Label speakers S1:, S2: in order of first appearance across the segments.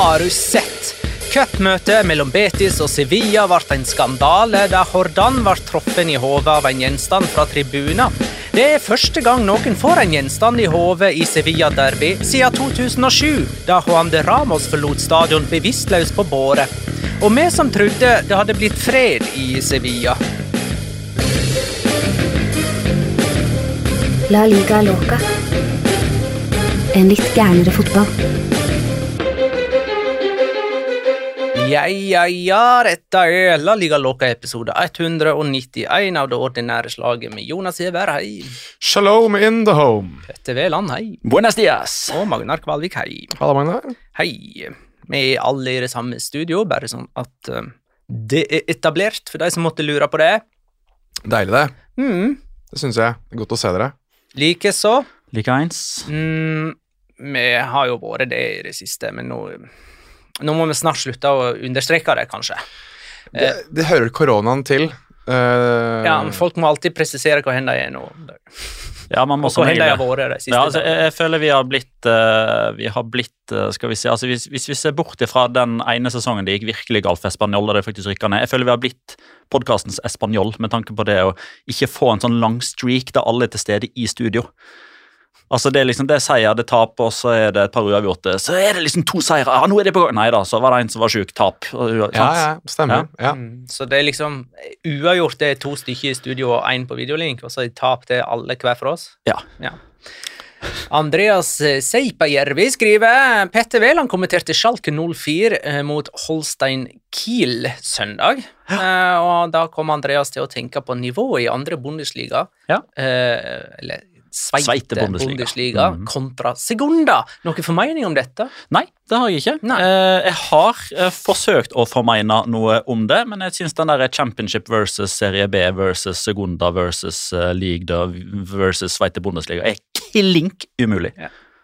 S1: Har du sett? Cupmøtet mellom Betis og Sevilla ble en skandale da Hordan ble truffet i hodet av en gjenstand fra tribunen. Det er første gang noen får en gjenstand i hodet i Sevilla-derby siden 2007, da Juan de Ramos forlot stadion bevisstløs på båre. Og vi som trodde det hadde blitt fred i Sevilla.
S2: La liga loca. En litt gærnere fotball.
S1: Ja, ja, ja, dette er La Liga Loca episode 191 av det ordinære slaget med Jonas Giæver, hei.
S3: Shalom in the home.
S1: Petter Veland, hei.
S4: Buenas dias!
S1: Og Magnar Kvalvik, hei.
S3: Halla, Magnar.
S1: Hei. Vi er alle i det samme studio, bare sånn at uh, det er etablert for de som måtte lure på det.
S3: Deilig, det.
S1: Mm.
S3: Det syns jeg. Det er Godt å se dere.
S1: Likeså.
S4: Likeens.
S1: Mm, vi har jo vært det i det siste, men nå, nå må vi snart slutte å understreke det, kanskje.
S3: Det, det hører koronaen til. Uh,
S1: Ja, men Folk må alltid presisere hvor hen de er nå.
S4: Ja, man må
S1: Og hvor hen de har vært de siste
S4: Ja, altså, jeg, jeg føler vi har blitt uh, Vi har blitt uh, Skal vi si altså, hvis, hvis vi ser bort fra den ene sesongen det gikk virkelig galt for Espanol, og det faktisk rykka ned Jeg føler vi har blitt podkastens Espanol med tanke på det å ikke få en sånn lang streak der alle er til stede i studio. Altså Det er liksom det er seier, det er tap, og så er det et par uavgjorte. Så er det liksom to seire. Ja, nå er det på gang. Nei da, så var det en som var sjuk. Tap. og
S3: Ja, ja, stemmer. Ja.
S1: Mm, Så det er liksom uavgjort det er to stykker i studio og én på videolink, og så er tap det er alle hver for oss.
S4: Ja.
S1: Andreas eh, Seipajärvi skriver Petter Wæland kommenterte Schalke 04 eh, mot Holstein Kiel søndag. Ja. og da kom Andreas til å tenke på nivået i andre Bundesliga.
S4: Ja.
S1: Eh, eller Sveite, Bundesliga,
S4: Bundesliga. Mhm.
S1: kontra Segunda. Noen formening om dette?
S4: Nei, det har jeg ikke. Eh, jeg har eh, forsøkt å formene noe om det, men jeg syns den der Championship versus Serie B versus Segunda versus uh, League da versus Sveite Bundesliga er klink umulig.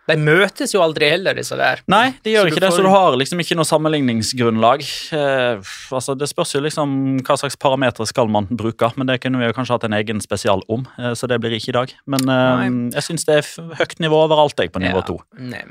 S1: De møtes jo aldri heller, disse der.
S4: Nei, de gjør
S1: Så
S4: ikke det,
S1: får-
S4: så du har liksom ikke noe sammenligningsgrunnlag. Eh, altså, Det spørs jo liksom hva slags parametere skal man bruke, men det kunne vi jo kanskje hatt en egen spesial om, eh, så det blir ikke i dag. Men eh, jeg syns det er høyt nivå overalt, jeg, på nivå to.
S1: Ja,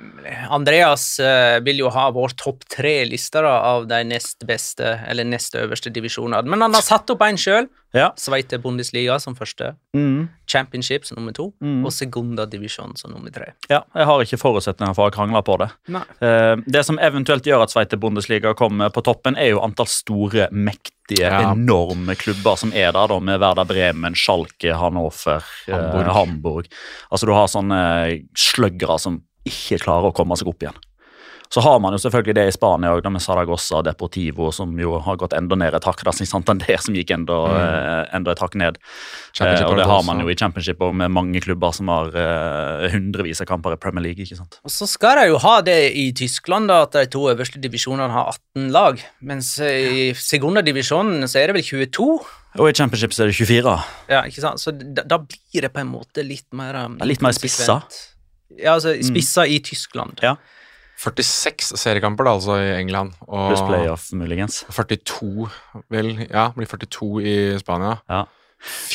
S1: Andreas eh, vil jo ha vår topp tre-lister av de nest beste, eller nest øverste divisjonene. Men han har satt opp en sjøl.
S4: Ja.
S1: Sveite Bundesliga som første.
S4: Mm.
S1: Championship som nummer to.
S4: Mm.
S1: Og Segunda Divisjon som nummer tre.
S4: Ja, jeg har ikke forutsetninger for å krangle på det.
S1: Nei.
S4: Eh, det som eventuelt gjør at Sveite Bundesliga kommer på toppen, er jo antall store, mektige,
S5: Ja.
S4: enorme klubber som er der, da, med Werder Bremen, Schalke, Hannover, Hamburg.
S5: Hamburg.
S4: Hamburg. Altså, du har sånne sluggere som ikke klarer å komme seg opp igjen. Så har man jo selvfølgelig det i Spania òg, med Saragossa og Deportivo, som jo har gått enda ned et hakk. Da, sin Santander, som gikk enda, eh, enda et hakk ned. Eh, og det
S5: har
S4: man jo i Championship òg, med mange klubber som har eh, hundrevis av kamper i Premier League. ikke sant?
S1: Og så skal de jo ha det i Tyskland, da, at de to øverste divisjonene har 18 lag. Mens i segundadivisjonen så er det vel 22.
S4: Og i Championship så er det 24.
S1: Ja, ikke sant? Så da, da blir det på en måte litt mer um,
S4: litt mer spissa.
S1: Ja, altså spissa i Tyskland.
S4: Ja.
S5: 46 seriekamper da, altså i England. Og
S4: Pluss playoff, muligens.
S5: 42, vel. Ja, blir 42 i Spania.
S4: Ja.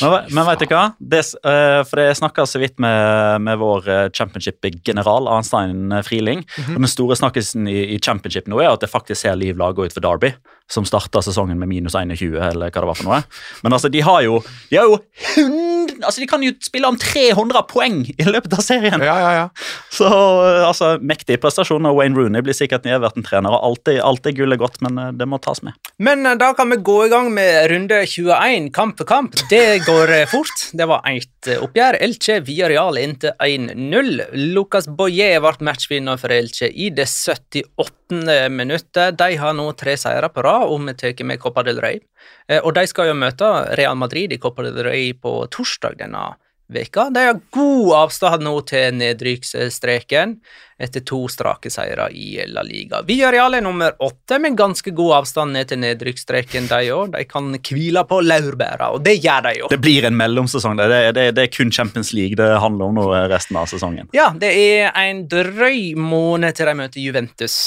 S4: Men, men vet du hva? Det, eh, for Jeg snakka så vidt med, med vår eh, championship-general Arnstein Friling.
S5: Mhm.
S4: og Den store snakkisen i, i championship nå er at det faktisk ser Liv Laga ut for Derby, som starta sesongen med minus 21, eller hva det var for noe. Men altså, de har jo, de har jo 100, altså de kan jo spille om 300 poeng i løpet av serien!
S5: Ja, ja, ja.
S4: Så eh, altså, Mektig prestasjon. og Wayne Rooney blir sikkert ny Everton-trener. og Alt er, alt er gull er godt, men eh, det må tas med.
S1: Men eh, da kan vi gå i gang med runde 21, kamp for kamp. Det går fort. Det var ett oppgjør. Elche via Real inntil 1-0. Lucas Boye ble matchvinner for Elche i det 78. minuttet. De har nå tre seire på rad, om vi tar med Copa del Rey. Eh, Og de skal jo møte Real Madrid i Copa del Rey på torsdag denne veka. De har god avstand nå til nedrykksstreken etter to strake seire i La Liga. Villarreal er nummer åtte, med ganske god avstand ned til nedrykksstreken, de òg. De kan hvile på laurbæra, og det gjør de jo.
S4: Det blir en mellomsesong. Det, det, det, det er kun Champions League det handler om nå eh, resten av sesongen.
S1: Ja, det er en drøy måned til de møter Juventus.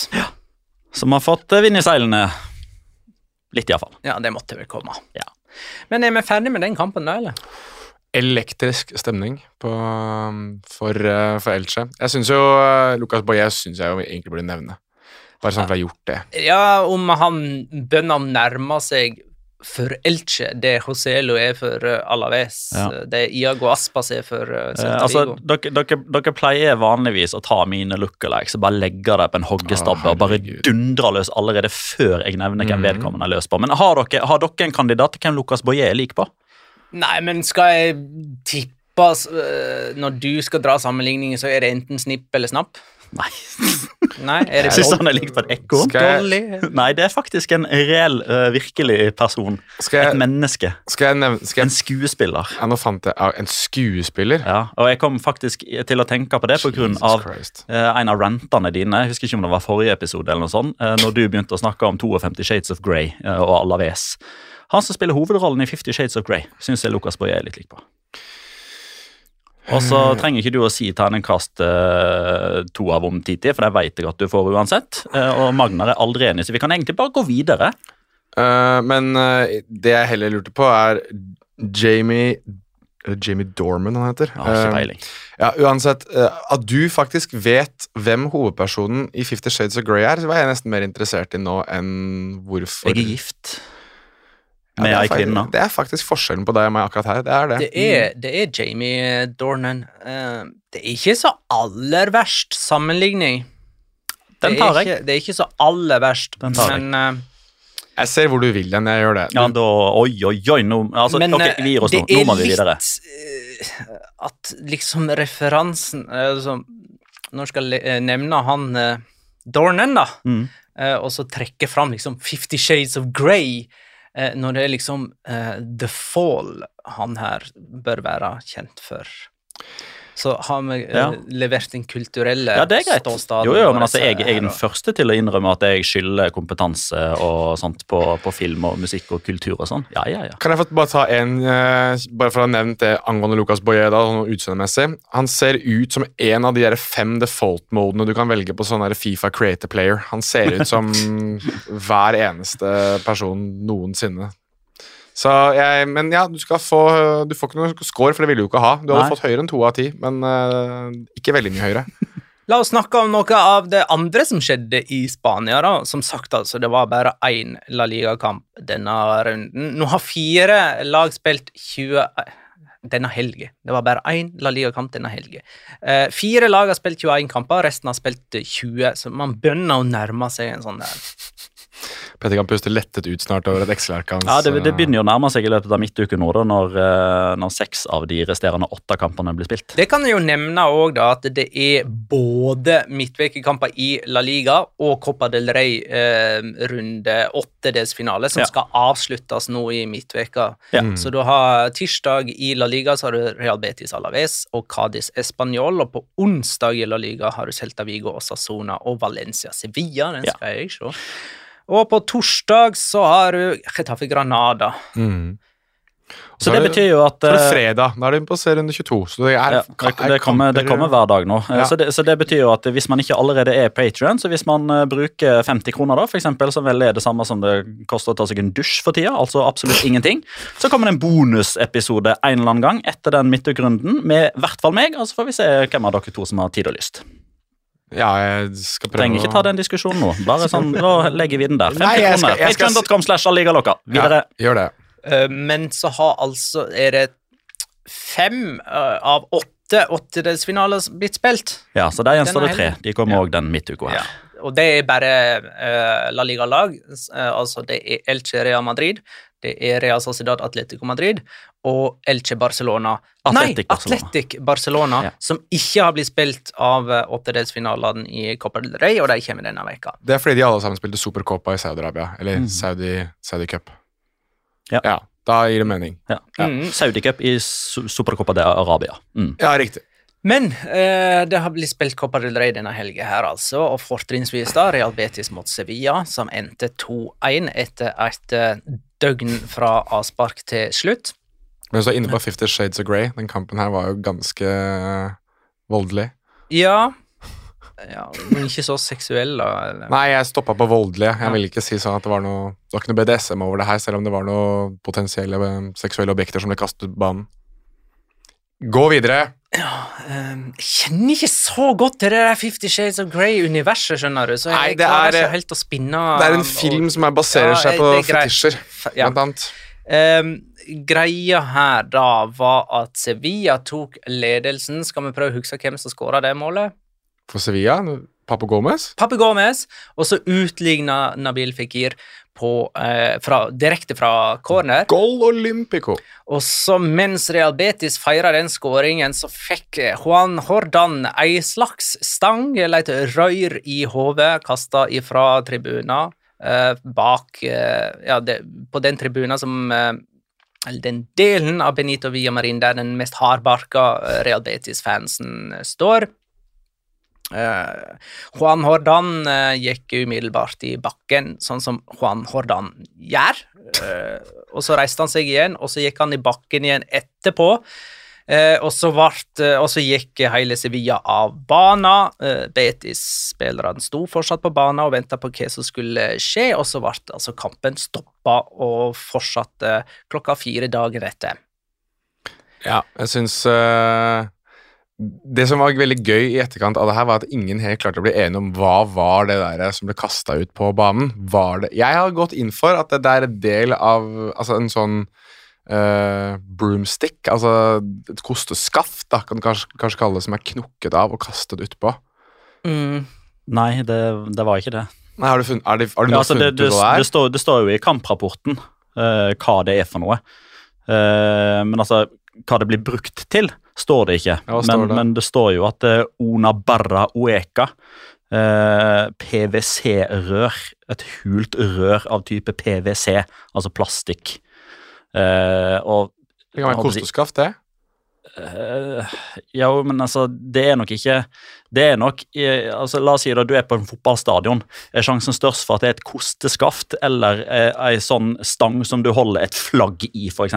S4: Som har fått eh, vind i seilene. Litt, iallfall.
S1: Ja, det måtte vel komme.
S4: Ja.
S1: Men er vi ferdig med den kampen da, eller?
S5: Elektrisk stemning på, um, for, uh, for Elche. Jeg syns jo uh, Lucas Boye synes jeg jo egentlig burde nevne. Bare sånn at vi har gjort det.
S1: Ja, om han bøndene nærmer seg for Elche det Joselo er for uh, Alaves,
S4: Ja.
S1: uh, det Iago Aspas er for uh,
S4: Eh,
S1: Celta
S4: altså, dere, dere, dere pleier vanligvis å ta mine lookalikes og bare legge dem på en hoggestabbe
S5: ah,
S4: og bare dundre løs allerede før jeg nevner hvem
S5: Mhm.
S4: vedkommende er løs på. Men har dere, har dere en kandidat til hvem Lucas Boye er lik på?
S1: Nei, men skal jeg tippe Når du skal dra sammenligninger, så er det enten snipp eller snapp?
S4: Nei.
S1: Nei, er det
S4: Syns han er lik på et ekko?
S5: Skal jeg,
S4: Nei, det er faktisk en reell, uh, virkelig person.
S5: skal
S4: Et menneske.
S5: skal jeg nevne skal
S4: En skuespiller.
S5: ja, Nå fant jeg En skuespiller?
S4: Ja, og jeg kom faktisk til å tenke på det på grunn av
S5: Christ.
S4: eh, en av rantene dine. Jeg husker ikke om det var forrige episode, eller noe sånt, uh, når du begynte å snakke om 52 Shades of Grey uh, og Alaves. Han som spiller hovedrollen i 50 Shades of Grey, syns jeg Lucas Boye er litt lik på. Og så trenger ikke du å si terningkast eh, to av om Titi, for det vet jeg at du får uansett. Eh, og Magnar er aldri enig, så vi kan egentlig bare gå videre.
S5: Uh, men uh, det jeg heller lurte på, er Jamie Jamie Dorman han heter.
S4: Ja, ikke peiling.
S5: ja, uansett, At du faktisk vet hvem hovedpersonen i Fifty Shades of Grey er, så var jeg nesten mer interessert i nå enn hvorfor
S4: Jeg er gift med
S5: det er
S4: ei kvinne.
S5: Det er faktisk forskjellen på deg og meg akkurat her. Det er det.
S1: Det er, det er Jamie Dornan. Uh, det er ikke så aller verst sammenligning.
S4: Den
S1: det, er ikke, det er ikke så aller verst,
S4: Den tar jeg.
S1: men uh,
S5: Jeg ser hvor du vil den. Jeg gjør det.
S4: Ja, da, oi, oi, oi, nå, altså,
S1: Men
S4: ok,
S1: eh,
S4: vi gir oss
S1: det
S4: nå. Nå
S1: er
S4: må vi videre.
S1: litt, eh, At liksom referansen eh, altså, Når skal jeg eh, nevne han eh, Dornan, da,
S4: Mm.
S1: eh, og så trekke fram liksom Fifty Shades of Grey, eh, når det er liksom eh, The Fall han her bør være kjent for. Så har vi eh,
S4: Ja.
S1: levert den kulturelle
S4: Ja, det er greit.
S1: ståstaden
S4: Jo, jo, men altså, jeg, jeg er den første til å innrømme at jeg skylder kompetanse og sånt på, på film og musikk og kultur og sånn. Ja, ja, ja.
S5: Kan jeg få bare ta en, eh, bare for å ha nevnt det angående Lucas Boye, da, sånn utseendemessig. Han ser ut som en av de der fem default-modene du kan velge på sånn Fifa Creator Player. Han ser ut som hver eneste person noensinne. Så jeg, men ja, du skal få Du får ikke noe score, for det vil du ikke ha. Du hadde
S4: Nei.
S5: fått høyere enn to av ti, men uh, ikke veldig mye høyere.
S1: La oss snakke om noe av det andre som skjedde i Spania. da. Som sagt, altså, det var bare én La Liga-kamp denne runden. Nå har fire lag spilt 20 denne helgen. Det var bare én La Liga-kamp denne helgen. Eh, fire lag har spilt 21 kamper, resten har spilt 20, så man begynner å nærme seg en sånn der
S5: Petter kan puste lettet ut snart over et Excel-ark hans.
S4: Ja, det, det begynner jo å nærme seg i løpet av midtuken nå, da, når, eh, når seks av de resterende åtte kampene blir spilt.
S1: Det kan jeg jo nevne òg, da, at det er både midtvekekamper i La Liga og Copa del Rey eh, runde åttedelsfinale, som
S4: Ja.
S1: skal avsluttes nå i midtveka.
S4: Ja.
S1: Så du har tirsdag i La Liga så har du Real Betis Alaves og Cádiz Español, og på onsdag i La Liga har du Celta Vigo og Sassona og Valencia Sevilla. Den
S4: Ja.
S1: skal jeg se. Og på torsdag så har du Getafe Granada.
S5: Mm.
S4: Så det betyr jo at
S5: For er
S4: eh,
S5: fredag. Da er det på serierunde 22. Så det er,
S4: ja, det, det, kommer, det kommer hver dag nå. Eh,
S5: Ja.
S4: Så, det, så det betyr jo at hvis man ikke allerede er Patrion, så hvis man eh, bruker 50 kroner, da, for eksempel, som vel er det samme som det koster å ta seg en dusj for tida, altså absolutt ingenting, så kommer det en bonusepisode en eller annen gang etter den midtukerunden med i hvert fall meg, og så får vi se hvem av dere to som har tid og lyst.
S5: Ja, jeg skal prøve
S4: Trenger ikke ta den diskusjonen nå. Bare sånn, Da legger vi den der. 50
S5: Nei, jeg skal-
S4: kroner.
S5: jeg skal-
S4: Patreon.com slash alligalokka. Videre.
S5: Ja, gjør det.
S1: Eh, Men så har altså Er det fem eh, av åtte åttedelsfinaler blitt spilt?
S4: Ja, så der gjenstår
S1: Den
S4: det
S1: er
S4: tre.
S1: heldig.
S4: De kommer
S1: Ja.
S4: òg den midtuka her.
S1: Og det er bare eh, La Liga-lag. s- eh, altså det er Elche Real Madrid, det er Real Sociedad Atletico Madrid og Elche Barcelona.
S4: Atletic
S1: Nei,
S4: Barcelona.
S1: Atletic Barcelona,
S4: Ja.
S1: som ikke har blitt spilt av eh, åttedelsfinalene i Copa del Rey, og de kommer denne veka.
S5: Det er fordi de alle sammen spilte Supercopa i Saudi-Arabia. Eller
S4: Mm.
S5: Saudi, Saudi Cup.
S4: Ja.
S5: Da gir det mening.
S4: Ja. ja.
S1: Mm.
S4: Saudi Cup i Su- Supercopa de Arabia. Mm.
S5: Ja, riktig.
S1: Men eh, det har blitt spilt Copa del Rey denne helga her, altså, og fortrinnsvis da Real Betis mot Sevilla, som endte 2-1 etter et eh, døgn fra avspark til slutt.
S5: Men så inne på Fifty Shades of Grey. Den kampen her var jo ganske voldelig.
S1: Ja ja, men ikke så seksuell, da. Eller?
S5: Nei, jeg stoppa på voldelige. Jeg vil ikke si sånn at det var noe Det var ikke noe BDSM over det her, selv om det var noe potensielle eh, seksuelle objekter som ble kastet ut banen. Gå videre.
S1: Um, jeg kjenner ikke så godt til det der Fifty Shades of Grey-universet, skjønner du, så jeg
S5: Nei, det
S1: klarer
S5: er-
S1: ikke helt å spinne
S5: Det er en film som er baserer
S1: Ja,
S5: seg på
S1: er
S5: fetisjer,
S1: ja.
S5: blant annet.
S1: Um, greia her da var at Sevilla tok ledelsen. Skal vi prøve å huske hvem som skåra det målet?
S5: For Sevilla, Papo Gomez.
S1: Pape Gomez, og så utligna Nabil Fikir på, eh, fra, direkte fra corner.
S5: Goal Olympico.
S1: Og så mens Real Betis feira den skåringen, så fikk Juan Hordan ei slags stang, eller et røyr i hodet, kasta ifra tribunen eh, bak eh, Ja, det, på den tribunen som eh, Eller den delen av Benito Villamarin der den mest hardbarka eh, Real Betis-fansen står. Eh, Juan Hordan uh, gikk umiddelbart i bakken, sånn som Juan Hordan gjør. Uh, og så reiste han seg igjen, og så gikk han i bakken igjen etterpå. Eh, og, så vart, eh, og så gikk hele Sevilla av bana. Eh, Betis-spillerne sto fortsatt på bana og venta på hva som skulle skje, og så ble altså kampen stoppa og fortsatte klokka fire dager etter.
S5: Ja, jeg syns eh, Det som var veldig gøy i etterkant av det her, var at ingen helt klarte å bli enige om hva var det der som ble kasta ut på banen. Var det Jeg har gått inn for at det der er del av altså en sånn uh, broomstick, altså et kosteskaft, da, kan du kanskje, kanskje kalle det, som er knukket av og kastet utpå.
S1: Mm.
S4: Nei, det, det var ikke det.
S5: Nei, har du, funnet, er det, har du
S4: Ja, altså, det,
S5: funnet
S4: det,
S5: ut hva det
S4: det,
S5: er?
S4: står, det står jo i kamprapporten uh, hva det er for noe. Uh, men altså, hva det blir brukt til, står det ikke.
S5: Ja, står
S4: men,
S5: det?
S4: men det står jo at uh, Ona Barra Oeka eh, PVC-rør, et hult rør av type PVC, altså plastikk. Eh, og
S5: Det kan være kosteskaft, det.
S4: Uh, ja, men altså, det er nok ikke Det er nok uh, altså, La oss si det, du er på en fotballstadion. Er sjansen størst for at det er et kosteskaft eller uh, ei sånn stang som du holder et flagg i, f.eks.?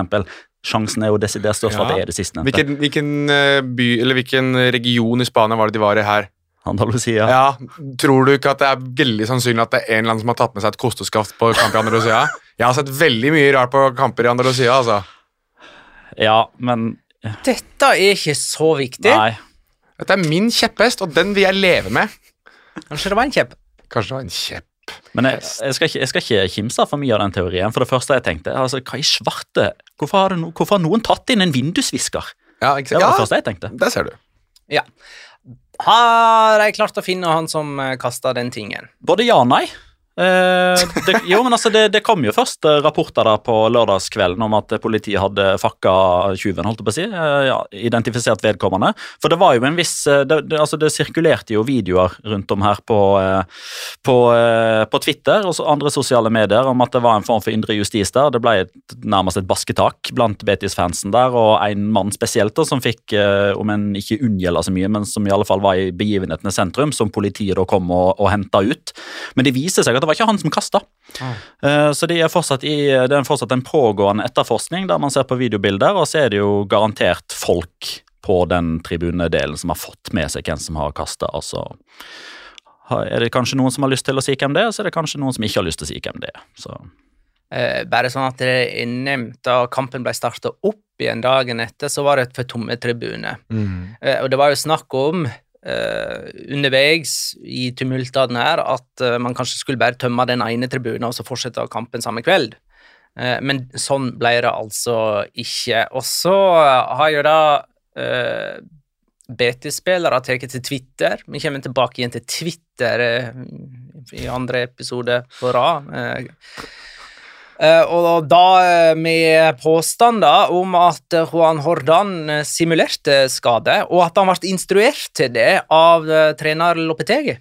S4: Sjansen er jo desidert størst for at det er det sistnevnte.
S5: Hvilken, hvilken eh, by, eller hvilken region i Spania var det de var i her?
S4: Andalusia.
S5: Ja, Tror du ikke at det er veldig sannsynlig at det er en eller annen som har tatt med seg et kosteskaft på kamp i Andalusia? Jeg har sett veldig mye rart på kamper i Andalusia, altså.
S4: Ja, men
S1: Dette er ikke så viktig.
S4: Nei.
S5: Dette er min kjepphest, og den vil jeg leve med.
S1: Kanskje det var en kjepp?
S5: Kanskje det var en kjepp.
S4: Men jeg, jeg, skal ikke, jeg skal ikke kimse for mye av den teorien. For det første jeg tenkte, altså, hva i svarte Hvorfor har, det no, hvorfor har noen tatt inn en vindusvisker?
S5: Ja,
S4: Det var det
S5: Ja,
S4: første jeg tenkte.
S5: der ser du.
S1: Ja. Har de klart å finne han som kasta den tingen?
S4: Både ja og nei. Eh, det, jo, men altså, det, det kom jo først eh, rapporter da på lørdagskvelden om at politiet hadde fakka tjuven, holdt jeg på å si. eh, ja, identifisert vedkommende. For det var jo en viss eh, Det, det, altså, det sirkulerte jo videoer rundt om her på, eh, på, eh, på Twitter og andre sosiale medier om at det var en form for indre justis der. Det ble et, nærmest et basketak blant Betis-fansen der, og en mann spesielt da, som fikk, eh, om en ikke unngjelda så mye, men som i alle fall var i begivenhetenes sentrum, som politiet da kom og, og henta ut. Men det viser seg at det var ikke han som kasta. Eh, Så de er fortsatt i, det er fortsatt en pågående etterforskning der man ser på videobilder, og så er det jo garantert folk på den tribunedelen som har fått med seg hvem som har kasta. Altså, er det kanskje noen som har lyst til å si hvem det er, så er det kanskje noen som ikke har lyst til å si hvem det er. Så.
S1: Eh, bare sånn at det er nevnt, da kampen ble starta opp igjen dagen etter, så var det et for tomme tribune. Eh, og det var jo snakk om eh, underveis i tumultene her at eh, man kanskje skulle bare tømme den ene tribunen og så fortsette kampen samme kveld. Eh, men sånn ble det altså ikke. Og så har jo da eh, BT-spillere tatt til Twitter. Vi kommer tilbake igjen til Twitter i andre episode på rad. Eh, og da eh, med påstander om at Juan Hordan eh, simulerte skade, og at han ble instruert til det av trener Lopetegi.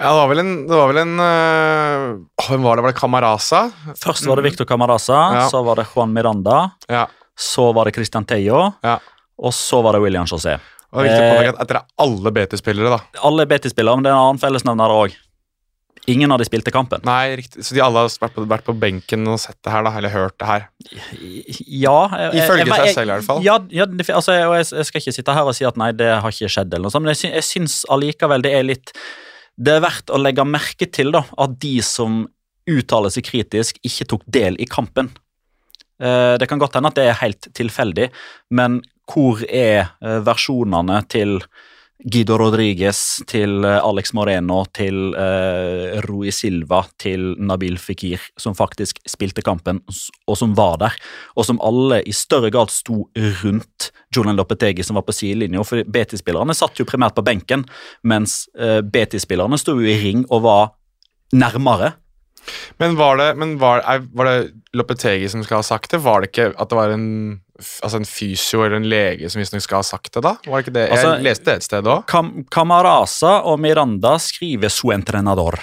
S5: Ja, det var vel en, det var vel en øh, Hvem var det? Var det Camarasa?
S4: Først var det Victor Camarasa,
S5: Ja.
S4: så var det Juan Miranda,
S5: Ja.
S4: så var det Christian Teyo,
S5: ja.
S4: og så var det William José.
S5: Og det er viktig å påpeke at Etter alle BT-spillere, da.
S4: Alle er BT-spillere, men det er en annen fellesnevner òg. Ingen av de spilte kampen.
S5: Nei, riktig. Så de alle har vært på, vært på benken og sett det her, da, eller hørt det her.
S4: Ja jeg- jeg-
S5: Ifølge
S4: jeg-
S5: seg selv, i hvert fall.
S4: Ja, ja altså, jeg, skal ikke sitte her og si at nei, det har ikke skjedd, eller noe sånt, men jeg, sy jeg syns allikevel det er litt Det er verdt å legge merke til da, at de som uttaler seg kritisk, ikke tok del i kampen. Eh, det kan godt hende at det er helt tilfeldig, men hvor er eh, versjonene til Guido Rodriguez, til eh, Alex Moreno, til eh, Rui Silva, til Nabil Fikir, som faktisk spilte kampen, og som var der, og som alle i større grad sto rundt Julian Lopetegi, som var på sidelinja. For BT-spillerne satt jo primært på benken, mens eh, BT-spillerne sto jo i ring og var nærmere.
S5: Men var det, men var, var det Lopetegi som skal ha sagt det? Var det ikke at det var en, altså en fysio eller en lege som visstnok skal ha sagt det, da? Var det ikke det?
S4: Altså-
S5: jeg leste det et sted òg.
S4: Cam Camarasa og Miranda skriver su entrenador,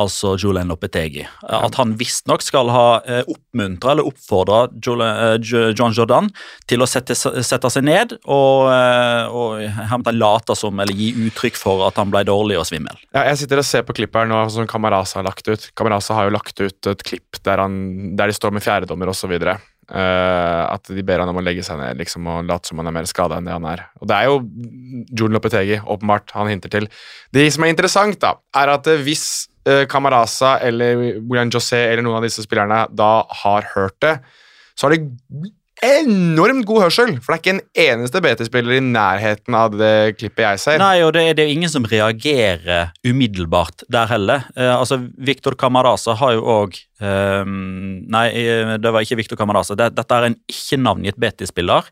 S4: altså Julian Lopetegi. At han visstnok skal ha eh, oppmuntra eller oppfordra eh, John Jordan til å sette, sette seg ned og, eh, og late som eller gi uttrykk for at han ble dårlig og svimmel.
S5: Ja, jeg sitter og ser på klippet her nå som Kamaraza har lagt ut. Kamaraza har jo lagt ut et klipp der, han, der de står med fjerdedommer osv. Uh, at de ber han om å legge seg ned liksom, og late som han er mer skada enn det han er. Og Det er jo Jordan Lopetegi åpenbart han hinter til. Det som er interessant, da, er at eh, hvis eh, Camarasa eller William José eller noen av disse spillerne da har hørt det, så har de enormt god hørsel, for det er ikke en eneste BT-spiller i nærheten av det klippet jeg ser.
S4: Nei, og det, er- det ingen som reagerer umiddelbart der heller. Eh, altså, Victor Camarasa har jo òg Nei, eh, det var ikke Victor Camarasa. Det, dette er en ikke-navngitt BT-spiller.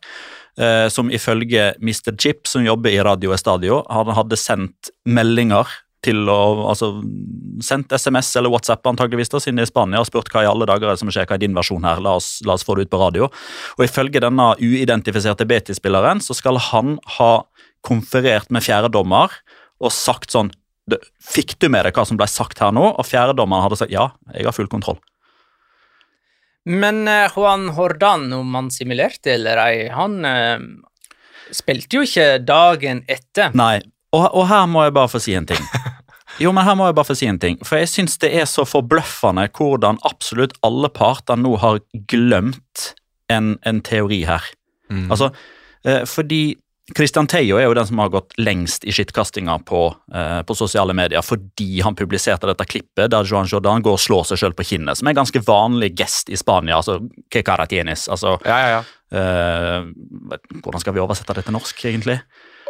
S4: eh, som ifølge Mr. Chip, som jobber i Radio Estadio, hadde sendt meldinger til å Altså sendt SMS eller WhatsApp antageligvis da, siden i Spania og spurt hva i alle dager er det som skjer, hva er din versjon her, la oss, la oss få det ut på radio. Og ifølge denne uidentifiserte Betis-spilleren så skal han ha konferert med fjerdedommer og sagt sånn Fikk du med deg hva som ble sagt her nå? Og fjerdedommeren hadde sagt ja, jeg har full kontroll.
S1: Men eh, Juan Hordan, om han simulerte eller ei, han eh, spilte jo ikke dagen etter.
S4: Nei, og, og her må jeg bare få si en ting. Jo, men her må jeg bare få si en ting. For jeg syns det er så forbløffende hvordan absolutt alle parter nå har glemt en, en teori her. Altså, eh, fordi Christian Teio er jo den som har gått lengst i skittkastinga på, eh, på sosiale medier, fordi han publiserte dette klippet der Joan Jordan går og slår seg sjøl på kinnet, som er en ganske vanlig gest i Spania. altså que caratienes, altså
S5: Ja, ja, ja.
S4: eh, Hvordan skal vi oversette det til norsk, egentlig?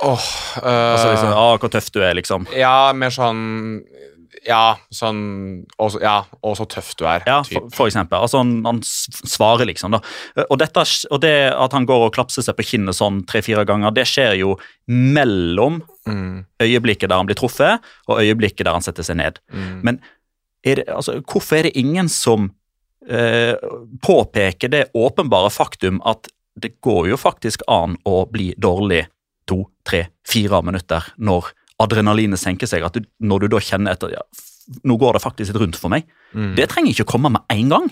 S5: Åh,
S4: Altså
S5: øh,
S4: liksom, ah, Hvor tøff du er, liksom.
S5: Ja, mer sånn Ja, sånn og Ja, og så tøff du er.
S4: Ja, for, for eksempel. Altså, han, han svarer, liksom. da. Og, dette, og det at han går og klapser seg på kinnet sånn tre-fire ganger, det skjer jo mellom
S5: Mm,
S4: øyeblikket der han blir truffet, og øyeblikket der han setter seg ned.
S5: mm.
S4: Men er det, altså, hvorfor er det ingen som eh, påpeker det åpenbare faktum at det går jo faktisk an å bli dårlig to, tre, fire minutter når adrenalinet senker seg? At du, når du da kjenner etter ja, nå går det faktisk litt rundt for meg.
S5: Mm.
S4: Det trenger ikke å komme med en gang.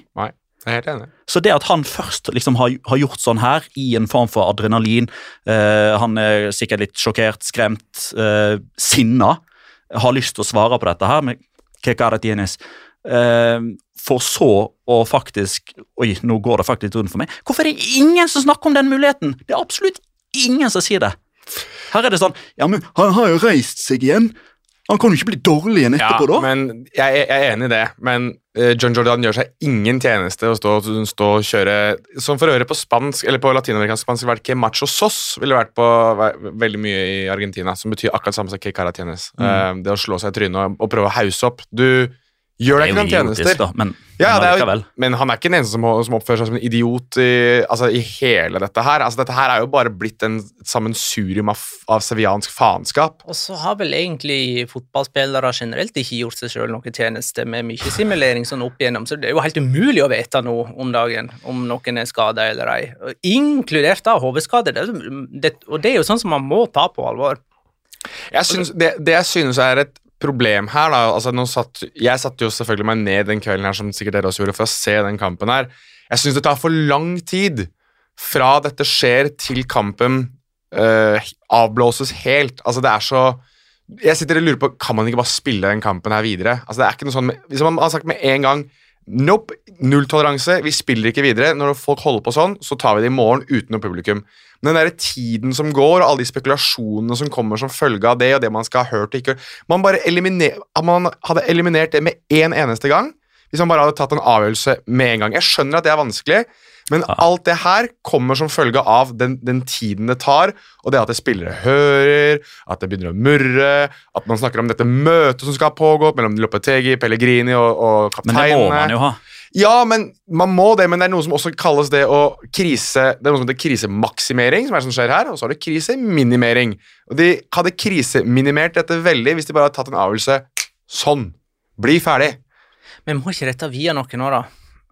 S5: Jeg er helt enig.
S4: Så det at han først liksom har, har gjort sånn her, i en form for adrenalin eh, Han er sikkert litt sjokkert, skremt, eh, sinna. Har lyst til å svare på dette her, men ¿qué cara tienes? Eh, for så å faktisk Oi, nå går det faktisk rundt for meg. Hvorfor er det ingen som snakker om den muligheten? Det er absolutt ingen som sier det. Her er det sånn Ja, men han har jo reist seg igjen. Han kan jo ikke bli dårlig igjen etterpå, da.
S5: men jeg, jeg er enig i det. Men eh, John Jordan gjør seg ingen tjeneste å stå, stå og kjøre Som for øvrig på spansk, eller på latinamerikansk spansk ville vært que macho sos ville vært på veldig mye i Argentina, som betyr akkurat samme som que caratienes.
S4: Mm.
S5: Eh, det å slå seg i trynet og, og prøve å hause opp. Du gjør deg ikke noen tjenester.
S4: da, men,
S5: Ja,
S4: men
S5: er men han er ikke den eneste som, som oppfører seg som en idiot i, altså, i hele dette her. Altså, dette her er jo bare blitt en sammensurium av, av seviansk faenskap.
S1: Og så har vel egentlig fotballspillere generelt ikke gjort seg sjøl noen tjeneste med mye simulering sånn opp igjennom, så det er jo helt umulig å vite nå om dagen om noen er skada eller ei. Inkludert da hodeskade. Det, det, og det er jo sånn som man må ta på alvor.
S5: Jeg synes, det, det jeg synes er et problem her da, altså satt, Jeg satte jo selvfølgelig meg ned den kvelden her, som sikkert dere også gjorde, for å se den kampen her. Jeg syns det tar for lang tid fra dette skjer, til kampen øh, avblåses helt. Altså, det er så Jeg sitter og lurer på Kan man ikke bare spille den kampen her videre? Altså, det er ikke noe sånn Hvis man har sagt med en gang Nope, nulltoleranse, vi spiller ikke videre. Når folk holder på sånn, så tar vi det i morgen uten noe publikum. Men den der tiden som går, og alle de spekulasjonene som kommer som følge av det, og det man skal ha hørt og ikke Man eliminer, man hadde eliminert det med én eneste gang. Hvis man bare hadde tatt en avgjørelse med en gang. Jeg skjønner at det er vanskelig, men alt det her kommer som følge av den, den tiden det tar, og det at det spillere hører, at det begynner å murre, at man snakker om dette møtet som skal ha pågått mellom Lopetegi, Pellegrini og, og
S4: Men det må man jo ha.
S5: Ja, men man må det, men det er noe som også kalles det å krise Det er noe som heter krisemaksimering, som er det som skjer her, og så har du kriseminimering. Og De hadde kriseminimert dette veldig hvis de bare hadde tatt en avgjørelse sånn. Bli ferdig.
S1: Men må ikke dette via noe nå, da?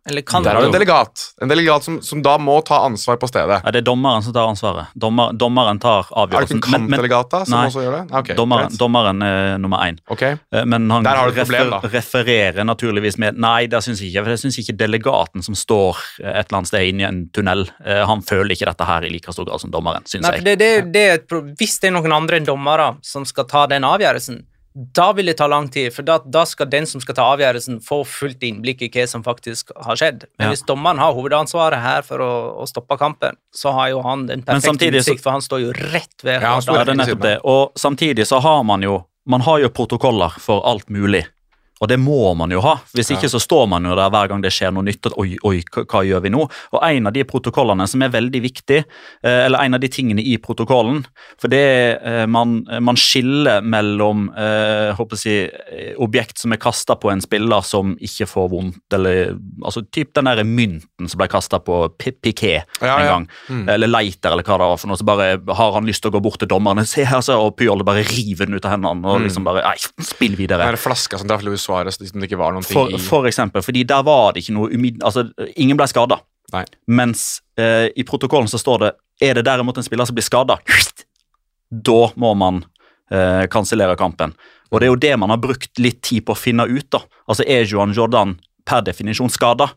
S1: Eller kan
S5: Der har du en delegat. En delegat som, som da må ta ansvar på stedet.
S4: Ja, det er dommeren som tar ansvaret. Dommer, dommeren tar avgjørelsen.
S5: Er det ikke en kampdelegat da, som
S4: nei,
S5: også gjør det? Okay,
S4: dommeren, dommeren er nummer én.
S5: Ok.
S4: Eh, Men han
S5: Der har du et problem, da.
S4: refererer naturligvis med Nei, det syns jeg ikke. For jeg syns ikke delegaten som står eh, et eller annet sted inne i en tunnel, eh, han føler ikke dette her i like stor grad som dommeren, syns jeg.
S1: det, det, det er et pro Hvis det er noen andre enn dommere som skal ta den avgjørelsen, da vil det ta lang tid, for da, da skal den som skal ta avgjørelsen, få fullt innblikk i hva som faktisk har skjedd. Men
S4: Ja.
S1: hvis dommeren har hovedansvaret her for å, å stoppe kampen, så har jo han den perfekte utsikt, for han står jo rett ved
S5: Ja, han står
S4: nettopp det. Og samtidig så har man jo man har jo protokoller for alt mulig. Og det må man jo ha. Hvis ikke så står man jo der hver gang det skjer noe nytt. at oi, oi, hva, gjør vi nå? Og en av de protokollene som er veldig viktig, eh, eller en av de tingene i protokollen For det eh, man, man skiller mellom eh, håper jeg, si, objekt som er kasta på en spiller som ikke får vondt, eller altså typ den der mynten som ble kasta på Piquet
S5: Ja,
S4: en
S5: ja.
S4: gang. Eller Leiter, eller hva det var for noe. Så bare har han lyst til å gå bort til dommerne, se her, så, og Pyol bare river den ut av hendene og liksom bare Nei, spill videre.
S5: Er der flaska som traff Luis Suárez, liksom det ikke var noen ting
S4: For,
S5: i
S4: for eksempel, fordi der var det ikke noe umid... Altså, ingen ble skada. Mens eh, i protokollen så står det er det derimot en spiller som blir skada, da må man eh, kansellere kampen. Og det er jo det man har brukt litt tid på å finne ut. da. Altså Er Johan Jordan per definisjon skada?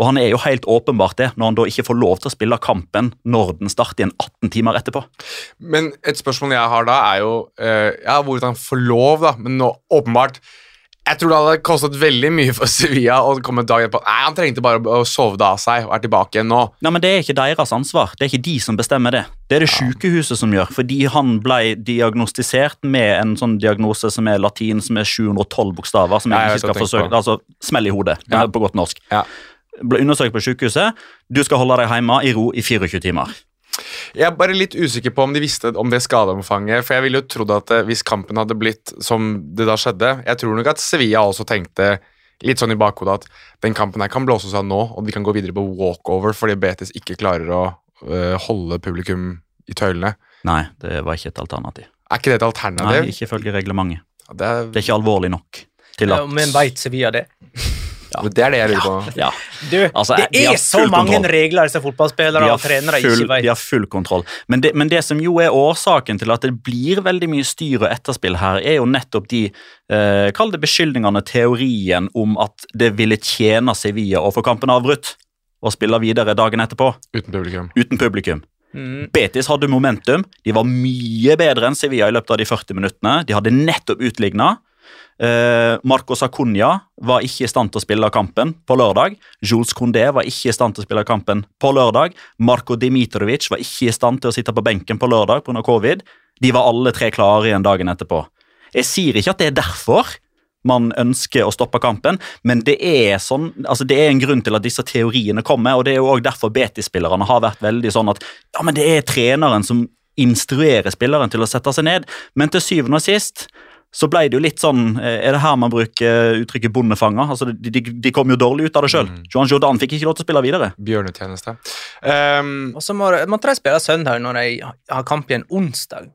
S4: Og han er jo helt åpenbart det, når han da ikke får lov til å spille kampen når den starter igjen 18 timer etterpå.
S5: Men et spørsmål jeg har da, er jo eh, ja, hvordan får lov, da. Men nå, åpenbart Jeg tror det hadde kostet veldig mye for Sevilla å komme en dag etterpå. Nei, han trengte bare å sove det av seg og er tilbake igjen nå.
S4: Nei, men Det er ikke deres ansvar. Det er ikke de som bestemmer det. Det er det sykehuset som gjør, fordi han ble diagnostisert med en sånn diagnose som er latin, som er 712 bokstaver, som
S5: jeg
S4: jeg ikke skal forsøke. På. Altså smell i hodet,
S5: Ja.
S4: på godt norsk.
S5: Ja.
S4: Ble undersøkt på sykehuset. Du skal holde deg hjemme i ro i 24 timer.
S5: Jeg er bare litt usikker på om de visste om det skadeomfanget. For jeg ville jo trodd at eh, hvis kampen hadde blitt som det da skjedde Jeg tror nok at Sevilla også tenkte litt sånn i bakhodet at den kampen her kan blåses av nå, og de kan gå videre på walkover fordi Betis ikke klarer å øh, holde publikum i tøylene.
S4: Nei, det var ikke et alternativ.
S5: Er ikke det et alternativ?
S4: Nei, ikke ifølge reglementet.
S5: det, er,
S4: Det er ikke alvorlig nok til
S1: Ja, Men veit Sevilla det?
S5: Det er det jeg lurer på.
S4: ja.
S1: Du,
S4: Altså,
S1: det er så mange
S4: kontroll.
S1: regler disse fotballspillere og trenere
S4: full,
S1: ikke vet.
S4: de har full kontroll. Men det, men det som jo er årsaken til at det blir veldig mye styr og etterspill her, er jo nettopp de eh, Kall det beskyldningene, teorien om at det ville tjene Sevilla å få kampen avbrutt og spille videre dagen etterpå
S5: Uten publikum.
S4: uten publikum.
S1: Mm.
S4: Betis hadde momentum. De var mye bedre enn Sevilla i løpet av de 40 minuttene. De hadde nettopp utligna. Uh, Marcos Acuña var ikke i stand til å spille kampen på lørdag. Jules Condé var ikke i stand til å spille kampen på lørdag. Marko Dimitrovic var ikke i stand til å sitte på benken på lørdag pga. covid. De var alle tre klare igjen dagen etterpå. Jeg sier ikke at det er derfor man ønsker å stoppe kampen, men det er, sånn, altså det er en grunn til at disse teoriene kommer, og det er jo også derfor Betis-spillerne har vært veldig sånn at ja, men det er treneren som instruerer spilleren til å sette seg ned, men til syvende og sist så ble det jo litt sånn eh, Er det her man bruker uttrykket 'bondefanger'? Altså, de, de, de kom jo dårlig ut av det sjøl. Johan Jordan fikk ikke lov til å spille videre.
S5: Bjørnetjeneste. Um,
S1: Og så må, måtte de spille søndag når de har kamp igjen onsdag.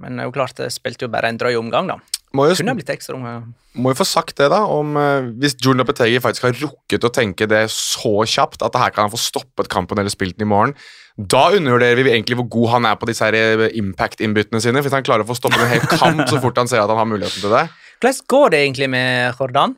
S1: Men det er jo klart, det spilte jo bare en drøy omgang, da.
S5: Må, jo,
S1: Kunne ha blitt ekstra unge.
S5: må jo få sagt det, da, om eh, hvis Julian Lopetegi faktisk har rukket å tenke det så kjapt at det her kan han få stoppet kampen eller spilt den i morgen. Da undervurderer vi egentlig hvor god han er på disse eh, impact-innbyttene sine. Hvis han klarer å få stoppet en hel kamp så fort han ser at han har muligheten til det.
S1: Hvordan går det egentlig med Jordan?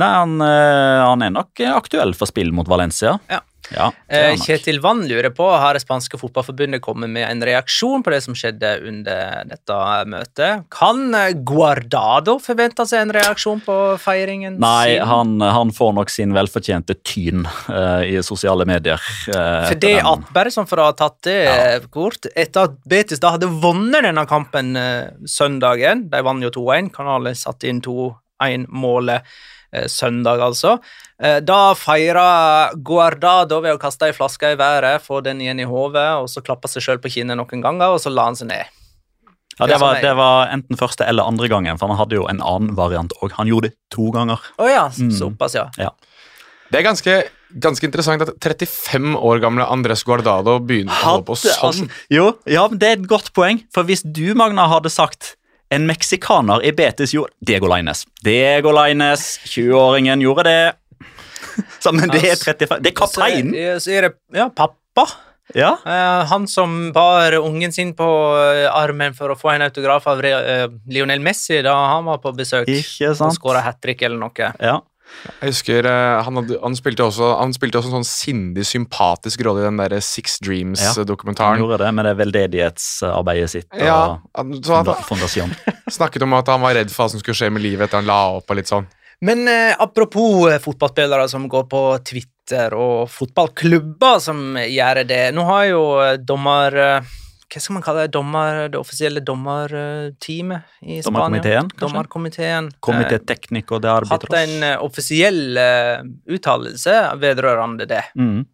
S4: Nei, han, eh, han er nok aktuell for spill mot Valencia.
S1: Ja.
S4: Ja,
S1: Eh. Kjetil Vann lurer på har det spanske fotballforbundet kommet med en reaksjon på det som skjedde under dette møtet. Kan eh, Guardado forvente seg en reaksjon på feiringen
S4: Nei, han, han får nok sin velfortjente tyn eh, i sosiale medier. eh,
S1: For det at, bare sånn for å ha tatt det
S4: Ja.
S1: kort Etter at Betis da hadde vunnet denne kampen eh, søndagen De vant jo 2-1. Kanalen satte inn 2-1-målet eh, søndag, altså. Eh, da feira Guardado ved å kaste ei flaske i været, få den igjen i hodet, og så klappa seg sjøl på kinnet noen ganger, og så la han seg ned.
S4: Ja, det, var, det var enten første eller andre gangen, for han hadde jo en annen variant òg. Han gjorde det to ganger.
S1: Å ja,
S4: Mm.
S1: såpass, ja.
S5: Det er ganske, ganske interessant at 35 år gamle Andres Guardado begynner å holde på sånn.
S4: altså, jo, ja, det er et godt poeng. For hvis du, Magna, hadde sagt en meksikaner i Betis gjorde Diego Lines. Diego Lines, 20-åringen, gjorde det. Så, men det er 35 Det er kapteinen!
S1: Så, er- det ja, pappa.
S4: Ja.
S1: Eh, han som bar ungen sin på eh, armen for å få en autograf av eh, Lionel Messi da han var på besøk
S4: Ikke
S1: og
S4: sant?
S1: skåra hat trick eller noe.
S4: Ja.
S5: Jeg husker eh, han, hadde, han, spilte også, han spilte også en sånn sindig, sympatisk rolle i den der Six Dreams-dokumentaren.
S4: Ja. Han gjorde det med det veldedighetsarbeidet sitt. Og
S5: Ja, han, så han
S4: fondasjon.
S5: snakket om at han var redd for hva som skulle skje med livet etter han la opp. og litt sånn.
S1: Men eh, apropos eh, fotballspillere som går på Twitter, og fotballklubber som gjør det. Nå har jo eh, dommer... Eh, hva skal man kalle det? Dommer, det offisielle dommerteamet i Spania?
S4: Dommerkomiteen, kanskje?
S1: Dommerkomiteen.
S4: Komité
S1: Teknikk
S4: og det de
S1: hatt en eh, offisiell uh, uttalelse vedrørende det.
S4: Mm.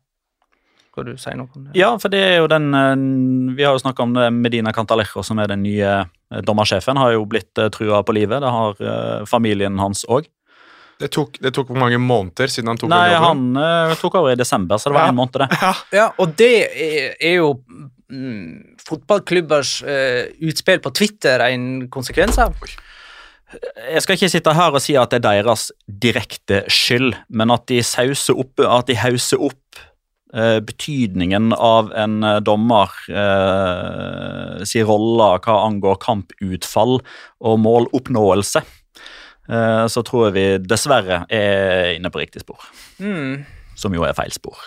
S1: Skal du si noe om det?
S4: Ja, for det er jo den eh, Vi har jo snakka om det Medina Cantalejo, som er den nye eh, dommersjefen. Har jo blitt uh, trua på livet. Det har eh, familien hans òg.
S5: Det tok, det tok hvor mange måneder siden han tok
S4: Nei,
S5: den jobben?
S4: han uh, tok over i desember, så det var
S5: Ja.
S4: en måned, det.
S1: Ja, og det er, er jo mm, fotballklubbers eh, utspill på Twitter en konsekvens av.
S4: Jeg skal ikke sitte her og si at det er deres direkte skyld, men at de sauser opp, at de hauser opp eh, betydningen av en eh, dommer eh, si rolle hva angår kamputfall og måloppnåelse, eh, så tror jeg vi dessverre er inne på riktig spor,
S1: Mm.
S4: som jo er feil spor.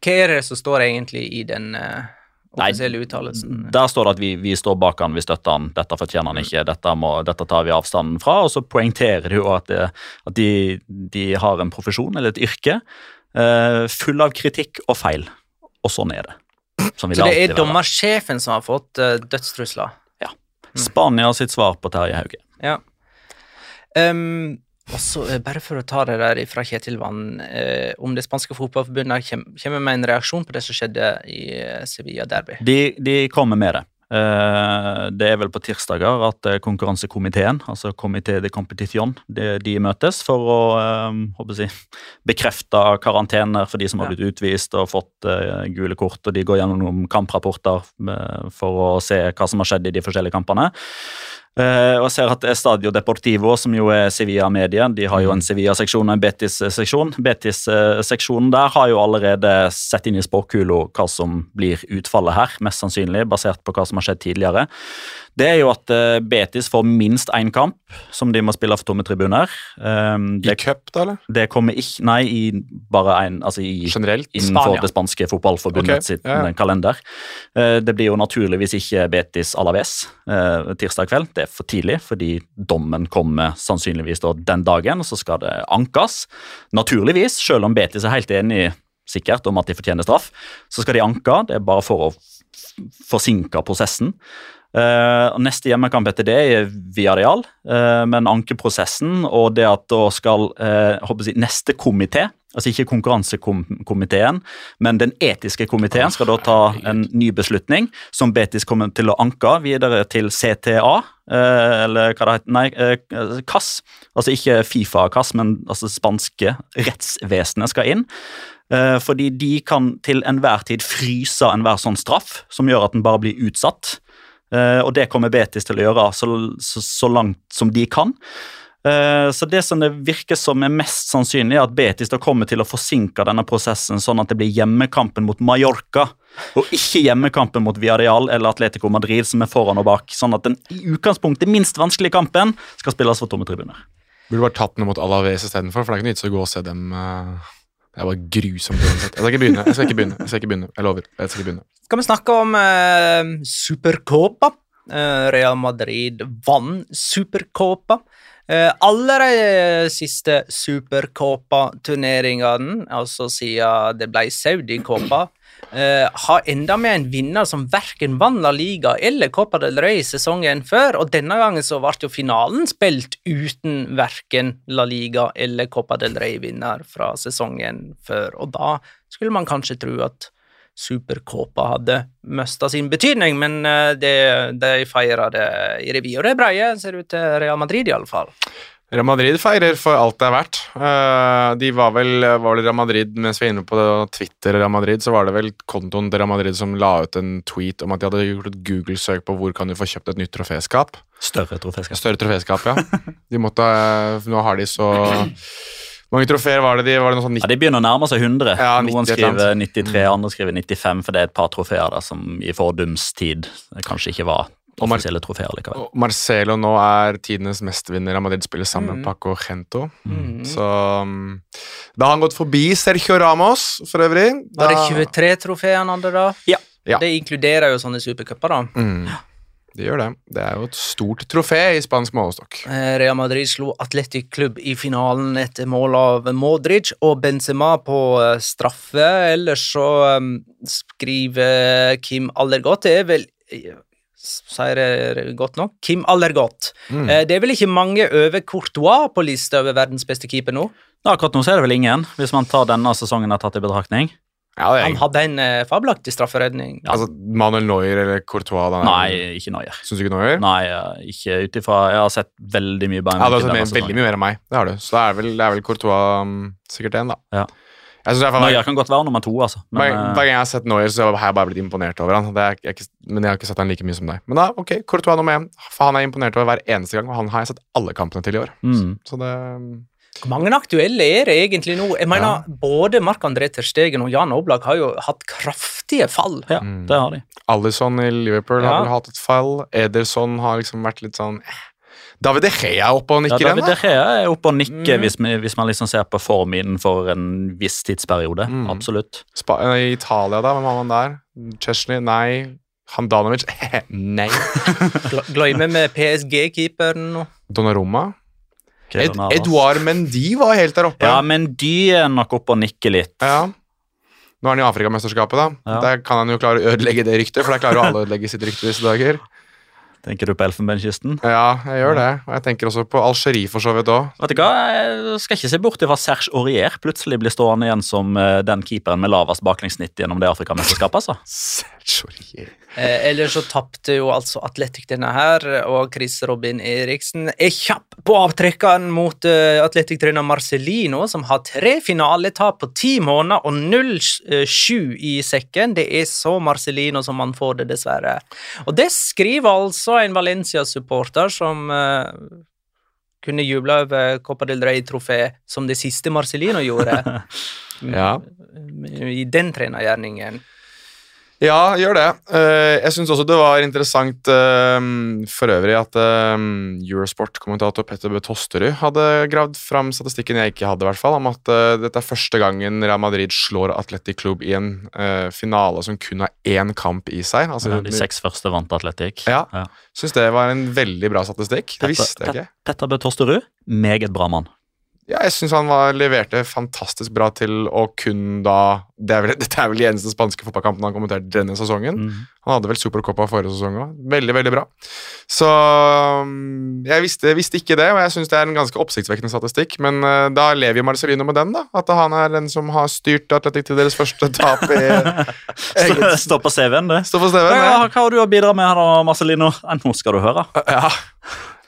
S1: Hva er det som står egentlig i den eh, offisielle uttalelsen?
S4: Der står det at vi, vi står bak han, vi støtter han, dette fortjener han ikke, dette, må, dette tar vi avstanden fra. Og så poengterer de jo at, det, at de, de har en profesjon eller et yrke uh, full av kritikk og feil. Og sånn er det. Sånn
S1: Så det er dommersjefen som har fått uh, dødstrusler?
S4: Spania sitt svar på Terje Hauge.
S1: Ja. Um, Og så, eh, bare for å ta det der fra Kjetil Vann, eh, om det spanske fotballforbundet kommer med en reaksjon på det som skjedde i eh, Sevilla Derby.
S4: De, de kommer med det. Eh, det er vel på tirsdager at eh, konkurransekomiteen, altså Comité de Competition, de, de møtes for å eh, jeg, bekrefte karantener for de som har blitt utvist og fått gule kort. og De går gjennom kamprapporter eh, for å se hva som har skjedd i de forskjellige kampene. Eh, og jeg ser at Estadio Deportivo, som jo er Sevilla-media, de har jo en Sevilla-seksjon og en Betis-seksjon. Betis-seksjonen der har jo allerede sett inn i spåkula hva som blir utfallet her, mest sannsynlig, basert på hva som har skjedd tidligere. Det er jo at eh, Betis får minst én kamp som de må spille for tomme tribuner. Um,
S5: I cup, da, eller?
S4: det kommer ikke Nei, i bare én Altså i
S5: Generelt?
S4: innenfor
S1: Spania.
S4: det spanske fotballforbundet
S5: okay.
S4: sitt
S5: ja, ja.
S4: kalender. Eh, Det blir jo naturligvis ikke Betis Alaves eh, tirsdag kveld. Det er for tidlig, fordi dommen kommer sannsynligvis da den dagen, og så skal det ankes. Naturligvis, selv om Betis er helt enig sikkert om at de fortjener straff, så skal de anke. Det er bare for å forsinke prosessen. Eh, og neste hjemmekamp etter det er Viareal, uh, men ankeprosessen og det at da skal uh, jeg, neste komité, altså ikke konkurransekomiteen, men den etiske komiteen, skal da ta en ny beslutning som Betis kommer til å anke videre til CTA, eh, eller hva det heter, nei, KAS. Altså ikke Fifa-CAS, men altså spanske rettsvesenet skal inn. Eh, fordi de kan til enhver tid fryse enhver sånn straff, som gjør at den bare blir utsatt. Eh, og det kommer Betis til å gjøre så, så, så langt som de kan. Eh, så det som det virker som er mest sannsynlig, er at Betis da kommer til å forsinke denne prosessen, sånn at det blir hjemmekampen mot Mallorca, og ikke hjemmekampen mot Villarreal eller Atletico Madrid, som er foran og bak. Sånn at den i utgangspunktet minst vanskelige kampen skal spilles for tomme tribuner.
S5: Burde bare tatt noe mot Alaves istedenfor, for det er ikke noe vits å gå og se dem eh, Det var grusomt uansett. Jeg skal ikke begynne. Jeg skal ikke begynne. Jeg skal ikke begynne. Jeg lover. Jeg skal ikke begynne.
S1: Skal vi snakke om eh, Supercopa? Eh, Real Madrid vant Supercopa. Eh, alle de siste Supercopa-turneringene, altså siden det ble Saudi-Copa, eh, har enda med en vinner som verken vant La Liga eller Copa del Rey sesongen før, og denne gangen så ble jo finalen spilt uten verken La Liga eller Copa del Rey-vinner fra sesongen før, og da skulle man kanskje tro at Supercopa hadde mista sin betydning, men eh, det, de feira det i revy, og det breie ser ut til Real Madrid, iallfall.
S5: Real Madrid feirer for alt det er verdt. Eh, de var vel, var det Real Madrid, Mens vi er inne på Twitter Real Madrid, så var det vel kontoen til Real Madrid som la ut en tweet om at de hadde gjort et Google-søk på hvor kan du få kjøpt et nytt troféskap.
S4: Større troféskap.
S5: Større troféskap, ja. De måtte, eh, nå har de så mange trofeer var det de Var det noe sånn
S4: Ja, De begynner å nærme seg 100.
S5: Ja, 90
S4: Noen skriver 93, andre skriver 95, for det er et par trofeer der som i fordums tid kanskje ikke var
S5: Og
S4: Marcelo trofeer likevel.
S5: Og Marcelo nå er tidenes mestvinner. av Madrid spiller sammen med Paco Gento.
S1: Mm.
S5: Så um, Da har han gått forbi Sergio Ramos, for øvrig. Da...
S1: Var det 23 trofeer han hadde da?
S4: Ja.
S5: Ja.
S1: Det inkluderer jo sånne supercuper, da.
S5: Mm. Det gjør det. Det er jo et stort trofé i spansk målestokk.
S1: Eh, Real Madrid slo Atletic Klubb i finalen etter mål av Modric og Benzema på eh, straffe. Ellers så um, skriver Kim Allergott Det er vel eh, Sier det godt nok? Kim Allergott.
S5: Mm.
S1: Eh, det er vel ikke mange over Courtois på lista over verdens beste keeper nå?
S4: Ja, akkurat nå så er det vel ingen, hvis man tar denne sesongen har tatt i betraktning.
S5: Ja, er
S1: Han hadde en eh, fabelaktig strafferedning.
S5: Altså, Manuel Neuer eller Courtois den er-
S4: Nei, ikke Neuer.
S5: Syns du ikke Neuer?
S4: Nei, eh, ikke ut ifra Jeg har sett veldig mye Bayern
S5: Ja, du har sett mer, veldig mye mer enn meg. Det har du. Så det er vel, det er vel Courtois um, sikkert en, da.
S4: Ja.
S5: Hvert
S4: Neuer kan godt være nummer to, altså. Men,
S5: hver, hver gang jeg har sett Neuer, så har jeg bare blitt imponert over han. Det er, jeg, men jeg har ikke sett han like mye som deg. Men da, ok, Courtois nummer én. For han er imponert over hver eneste gang, og han har jeg sett alle kampene til i år.
S4: mm.
S5: Så det
S1: Hvor mange aktuelle er det egentlig nå? Jeg mener, Både Marc-André Terstegen og Jan Oblak har jo hatt kraftige fall.
S4: Ja,
S5: Mm.
S4: det har de.
S5: Alisson i Liverpool
S1: Ja.
S5: har vel hatt et fall. Ederson har liksom vært litt sånn eh. David De Gea er oppe og
S4: Ja,
S5: nikker
S4: David
S5: igjen,
S4: De
S5: da.
S4: Gea er oppe og nikker
S1: Mm.
S4: hvis, hvis man liksom ser på form innenfor en viss tidsperiode.
S5: Mm.
S4: Absolutt.
S5: Sp I Italia, da? Hvem har man der? Chesney? Nei. Handanovic? Nei.
S1: Gl- Glemmer vi PSG-keeperen nå.
S5: Donnarumma? Ed, Edouard Mendy var helt der oppe.
S4: Ja, Mendy er nok oppe og nikker litt.
S5: Ja. Nå er han i Afrikamesterskapet, da.
S4: Ja.
S5: Der kan han jo klare å ødelegge det ryktet, for der klarer jo alle å ødelegge sitt rykte disse dager.
S4: Tenker du på Elfenbenskysten?
S5: Ja, jeg gjør det. Og jeg tenker også på Algerie for så vidt òg.
S4: Vet du hva, Jeg skal ikke se bort ifra Serge Aurier plutselig blir stående igjen som eh, den keeperen med lavest baklengssnitt gjennom det Afrikamesterskapet. altså.
S5: Serge Aurier.
S1: Eh, ellers så tapte jo altså Atletic denne her, og Chris Robin Eriksen er kjapp på avtrekkeren mot eh, Atletic-trener Marcelino, som har tre finaletap på ti måneder og 0-7 i sekken. Det er så Marcelino som man får det, dessverre. Og det skriver altså en Valencia-supporter som eh, kunne jubla over Copa del Rey-trofé som det siste Marcelino gjorde.
S5: Ja.
S1: I den trenergjerningen.
S5: Ja, gjør det. Eh, jeg syns også det var interessant eh, for øvrig at eh, Eurosport-kommentator Petter Bø Tosterud hadde gravd fram statistikken jeg ikke hadde, i hvert fall, om at dette er første gangen Real Madrid slår Atletic Club i en finale som kun har én kamp i seg. Altså,
S4: de seks første vant Atletic.
S5: Ja.
S4: Ja.
S5: Syns det var en veldig bra statistikk. Det visste jeg ikke.
S4: Petter Bø Tosterud, meget bra mann.
S5: Ja, jeg syns han var, leverte fantastisk bra til å kun da det er vel, Dette er vel de eneste spanske fotballkampene han kommenterte denne sesongen.
S4: Mm.
S5: Han hadde vel Supercopa forrige sesong òg. Veldig, veldig bra. Så um, jeg visste, visste ikke det, og jeg syns det er en ganske oppsiktsvekkende statistikk. Men uh, da lever jo Marcelino med den, da. At han er den som har styrt Atletic til deres første tap i
S4: Stå- Stå på CV-en, det.
S5: Stå på stedet.
S4: Ja, hva har du å bidra med, her da, Marcelino? Eh, Nå skal du høre.
S5: Ja.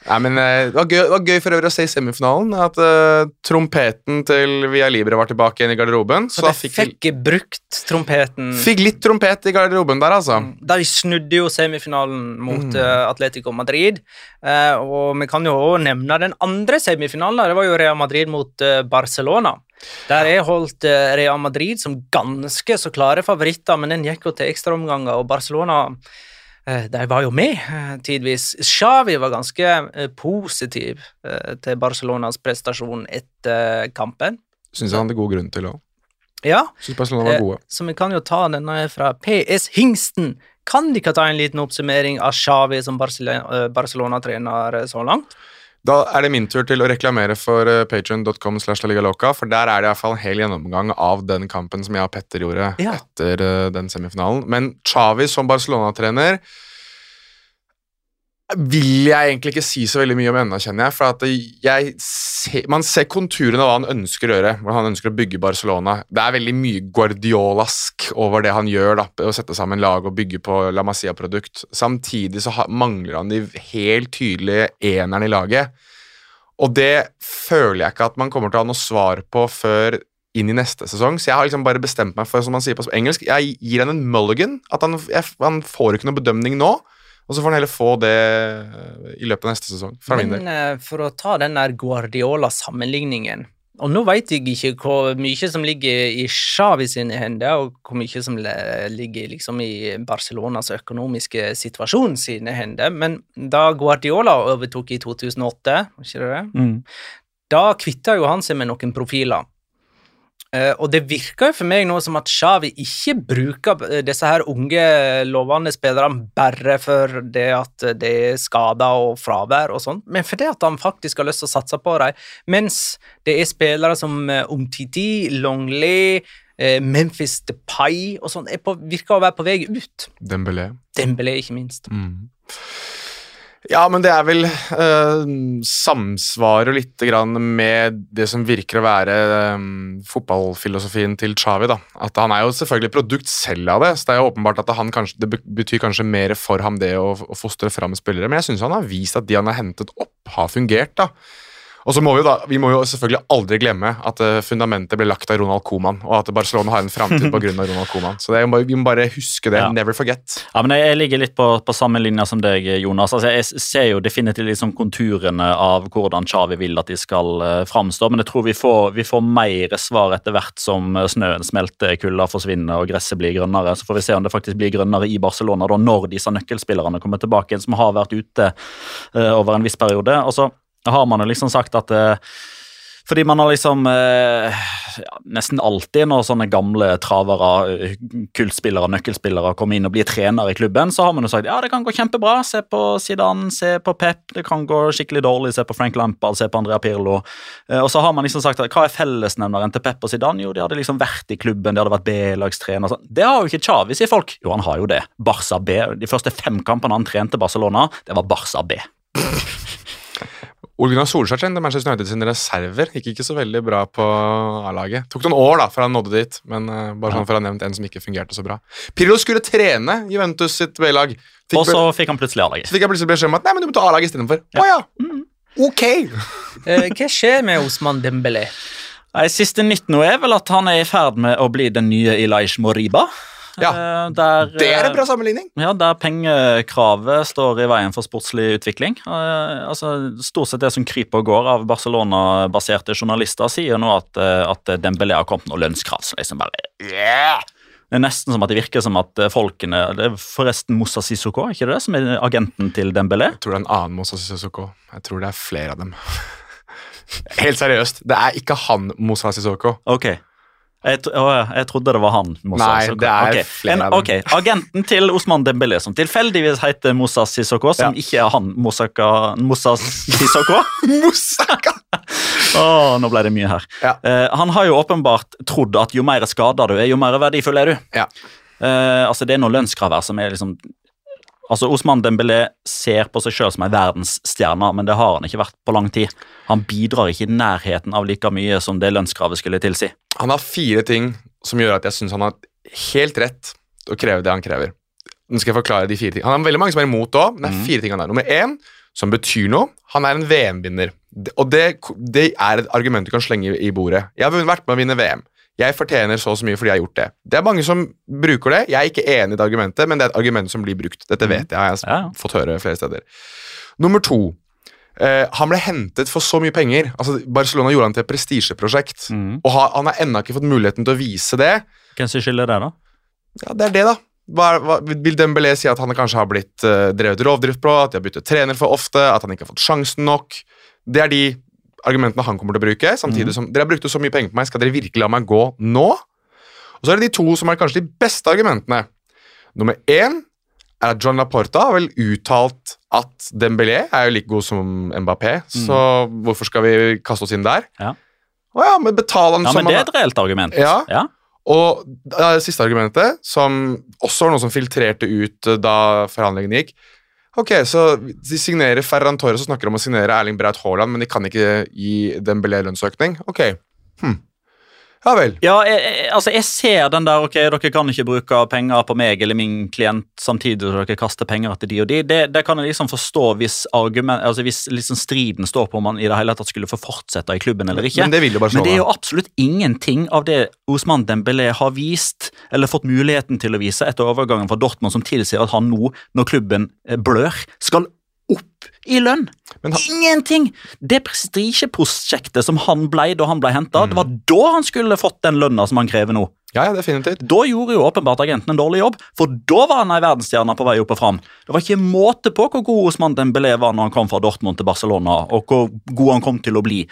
S5: Nei, men eh, det var, gøy, det var gøy for øvrig å se i semifinalen at uh, trompeten til Via Libre var tilbake igjen i garderoben.
S1: Så
S5: Så da
S1: de
S5: fikk,
S1: fikk brukt trompeten.
S5: fikk litt trompet i garderoben der, altså.
S1: Da de snudde jo semifinalen mot
S5: Mm.
S1: uh, Atletico Madrid. Uh, og vi kan jo også nevne den andre semifinalen. Det var jo Real Madrid mot Barcelona. Der jeg holdt Real Madrid som ganske så klare favoritter, men den gikk jo til ekstraomganger, og Barcelona de var jo med eh, tidvis. Xavi var ganske eh, positiv eh, til Barcelonas prestasjon etter kampen.
S5: Syns jeg han hadde god grunn til òg.
S1: Ja,
S5: Syns Barcelona var
S1: Eh,
S5: gode.
S1: Så vi kan jo ta denne fra PS Hingsten. Kan de ikke ta en liten oppsummering av Xavi som eh, Barcelona-trener så langt?
S5: Da er det min tur til å reklamere for patrion.com. patreon.com for der er det iallfall en hel gjennomgang av den kampen som jeg og Petter gjorde
S1: Ja.
S5: etter eh, den semifinalen. Men Xavi som Barcelona-trener vil jeg egentlig ikke si så veldig mye om ennå, kjenner jeg. For jeg ser, man ser konturene av hva han ønsker å gjøre, hvordan han ønsker å bygge Barcelona. Det er veldig mye Guardiolask over det han gjør, da, å sette sammen lag og bygge på La Masia-produkt. Samtidig så mangler han de helt tydelige enerne i laget. Og det føler jeg ikke at man kommer til å ha noe svar på før inn i neste sesong. Så jeg har liksom bare bestemt meg for, som man sier på engelsk, jeg gir han en mulligan. At han, jeg, han får ikke noe bedømning nå. Og så får han heller få det i løpet av neste sesong. Fra min del.
S1: Men eh, for å ta den der Guardiola-sammenligningen Og nå vet jeg ikke hvor mye som ligger i Xavi sine hender, og hvor mye som ligger liksom i Barcelonas økonomiske situasjon sine hender, men da Guardiola overtok i 2008, ikke det det?
S4: Mm.
S1: da kvitta jo han seg med noen profiler. Eh, og det virker jo for meg nå som at Xavi ikke bruker eh, disse her unge, lovende spillerne bare for det at det er skader og fravær og sånn, men fordi at han faktisk har lyst til å satse på dem, mens det er spillere som Omtiti, Longley, eh, Memphis Depay og sånn, er virker å være på vei ut.
S5: Dembélé.
S1: Dembélé, ikke minst.
S5: Mm. Ja, men det er vel eh, Samsvarer litt med det som virker å være eh, fotballfilosofien til Xavi. da. At Han er jo selvfølgelig produkt selv av det, så det er jo åpenbart at kanskje, det betyr kanskje mer for ham det å, å fostre fram spillere. Men jeg syns han har vist at de han har hentet opp, har fungert. da. Og så må Vi jo da, vi må jo selvfølgelig aldri glemme at eh, fundamentet ble lagt av Ronald Koeman, og at Barcelona har en framtid pga. Ronald Koeman. Så det er, vi må bare huske det.
S4: Ja.
S5: Never forget.
S4: Ja, men jeg, ligger litt på, på samme linje som deg, Jonas. Altså, jeg ser jo definitivt liksom konturene av hvordan Xavi vil at de skal uh, framstå, men jeg tror vi får, vi får mer svar etter hvert som eh, snøen smelter, kulda forsvinner og gresset blir grønnere. Så får vi se om det faktisk blir grønnere i Barcelona da, når disse nøkkelspillerne kommer tilbake som har vært ute uh, over en viss periode. Og har man jo liksom sagt at eh, Fordi man har liksom eh, ja, Nesten alltid når sånne gamle travere, kultspillere, nøkkelspillere kommer inn og blir trener i klubben, så har man jo sagt ja, det kan gå kjempebra. Se på Zidane, se på Pep. Det kan gå skikkelig dårlig. Se på Frank Lampard, se på Andrea Pirlo. Eh, og så har man liksom sagt at hva er fellesnevneren til Pep og Zidane? Jo, de hadde liksom vært i klubben, de hadde vært B-lagstrener. Det har jo ikke Chavi, sier folk. Jo, han har jo det. Barca B. De første fem kampene han trente Barcelona, det var Barca B.
S5: Ole Gunnar Solskjær trente Manchester United sine reserver. Gikk ikke så veldig bra på A-laget. Tok noen år da, før han nådde dit, men uh, bare sånn for å ha nevnt en som ikke fungerte så bra. Pirlo skulle trene Juventus sitt B-lag.
S4: Og så fikk han plutselig A-laget.
S5: Så fikk han plutselig beskjed om at nei, men du må ta A-laget istedenfor. Å ja. Mm. Ok!
S1: uh, hva skjer med Osman Dembélé?
S4: Siste nytt nå er vel at han er i ferd med å bli den nye Elish Moriba.
S5: Ja,
S4: Eh, der,
S5: Det er en
S4: eh,
S5: bra sammenligning.
S4: Ja, Der pengekravet står i veien for sportslig utvikling. Eh, altså, Stort sett det som kryper og går av Barcelona-baserte journalister, sier nå at, at Dembélé har kommet noen lønnskrav. som liksom bare yeah! Det er nesten som at det virker som at folkene Det er forresten Moussa Sissoko, ikke det, som er agenten til Dembélé?
S5: Jeg tror det er en annen Moussa Sissoko. Jeg tror det er flere av dem. Helt seriøst, det er ikke han Moussa Sissoko.
S4: Ok. Jeg, tro- å, jeg trodde det var han. Moussa
S5: Nei,
S4: Sissoko.
S5: det er
S4: okay.
S5: flere
S4: en,
S5: av dem.
S4: ok, Agenten til Osman Dembélé, som tilfeldigvis heter Moussa Sissoko, som
S5: Ja.
S4: ikke er han Moussaka, Moussa Sissoko.
S5: Moussaka!
S4: Åh, nå ble det mye her.
S5: Ja.
S4: Uh, han har jo åpenbart trodd at jo mer skada du er, jo mer verdifull er du.
S5: Ja.
S4: Uh, altså Det er noen lønnskrav her som er liksom Altså Osman Dembélé ser på seg sjøl som en verdensstjerne, men det har han ikke vært på lang tid. Han bidrar ikke i nærheten av like mye som det lønnskravet skulle tilsi.
S5: Han har fire ting som gjør at jeg syns han har helt rett til å kreve det han krever. Nå skal jeg forklare de fire ting. Han har veldig mange som er imot òg, men det er fire ting han er. Nummer én, som betyr noe, han er en VM-vinner. Og det, det er et argument du kan slenge i bordet. Jeg har vært med å vinne VM. Jeg fortjener så og så mye fordi jeg har gjort det. Det er mange som bruker det. Jeg er ikke enig i det argumentet, men det er et argument som blir brukt. Dette vet jeg, har jeg fått høre flere steder. Nummer to. Uh, han ble hentet for så mye penger. Altså, Barcelona gjorde han til et prestisjeprosjekt. Og ha, han har ennå ikke fått muligheten til å vise det.
S4: Hvem som skylder det, da?
S5: Ja, det er det, da. Hva, er- hva, vil Dembélé si at han kanskje har blitt uh, drevet rovdrift på, at de har byttet trener for ofte, at han ikke har fått sjansen nok? Det er de argumentene han kommer til å bruke. Samtidig som dere har brukt så mye penger på meg, skal dere virkelig la meg gå nå? Og så er det de to som er kanskje de beste argumentene. Nummer én er at John Laporta har vel uttalt at Dembélé er jo like god som Mbappé, så hvorfor skal vi kaste oss inn der?
S4: Ja.
S5: Å ja, men betal han
S4: Ja,
S5: som
S4: men Det er et reelt argument.
S5: Ja.
S4: ja.
S5: og det siste argumentet, som også var noe som filtrerte ut da forhandlingene gikk Ok, så de signerer Ferran Torres og snakker om å signere Erling Braut Haaland, men de kan ikke gi Dembélé lønnsøkning? Ok. Hm. Ja vel.
S4: Ja, jeg, jeg, altså jeg ser den der ok, dere kan ikke bruke penger på meg eller min klient samtidig som dere kaster penger etter de og de. Det, det kan jeg liksom forstå hvis, argument, altså hvis liksom striden står på om man i det hele tatt skulle få fortsette i klubben eller ikke.
S5: Men det vil jo Barcelona.
S4: Men det er jo absolutt ingenting av det Osman Dembélé har vist, eller fått muligheten til å vise etter overgangen fra Dortmund, som tilsier at han nå, når klubben eh, blør, skal i lønn.
S5: Men han-
S4: Ingenting! Det prestisjeprosjektet som han ble da han ble henta, det var
S5: Mm.
S4: da han skulle fått den lønna som han krever nå.
S5: Ja, ja, definitivt.
S4: Da gjorde jo åpenbart agenten en dårlig jobb, for da var han ei verdensstjerne på vei opp og fram. Det var ikke måte på hvor god Osman Dembélé var når han kom fra Dortmund til Barcelona, og hvor god han kom til å bli.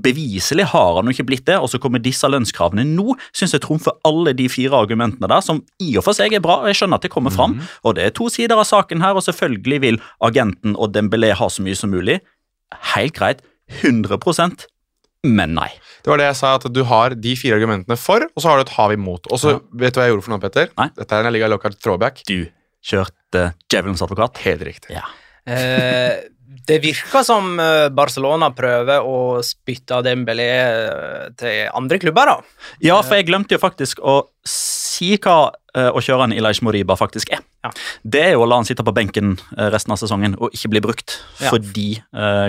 S4: Beviselig har han jo ikke blitt det, og så kommer disse lønnskravene nå. Syns jeg trumfer alle de fire argumentene der, som i og for seg er bra, og jeg skjønner at det kommer fram. Og det er to sider av saken her, og selvfølgelig vil agenten og Dembélé ha så mye som mulig. Helt greit. 100% men nei.
S5: Det var det jeg sa, at du har de fire argumentene for, og så har du et hav imot. Og så
S4: Ja.
S5: vet du hva jeg gjorde for noe, Petter?
S4: Nei.
S5: Dette er en liga Lockhart throwback.
S4: Du kjørte djevelens advokat.
S5: Helt riktig.
S4: Ja.
S1: Eh, det virker som eh, Barcelona prøver å spytte Dembélé eh, til andre klubber, da.
S4: Ja, for jeg glemte jo faktisk å si hva eh, å kjøre en Ilaish Moriba faktisk er.
S1: Ja.
S4: Det er jo å la han sitte på benken resten av sesongen og ikke bli brukt
S1: Ja.
S4: fordi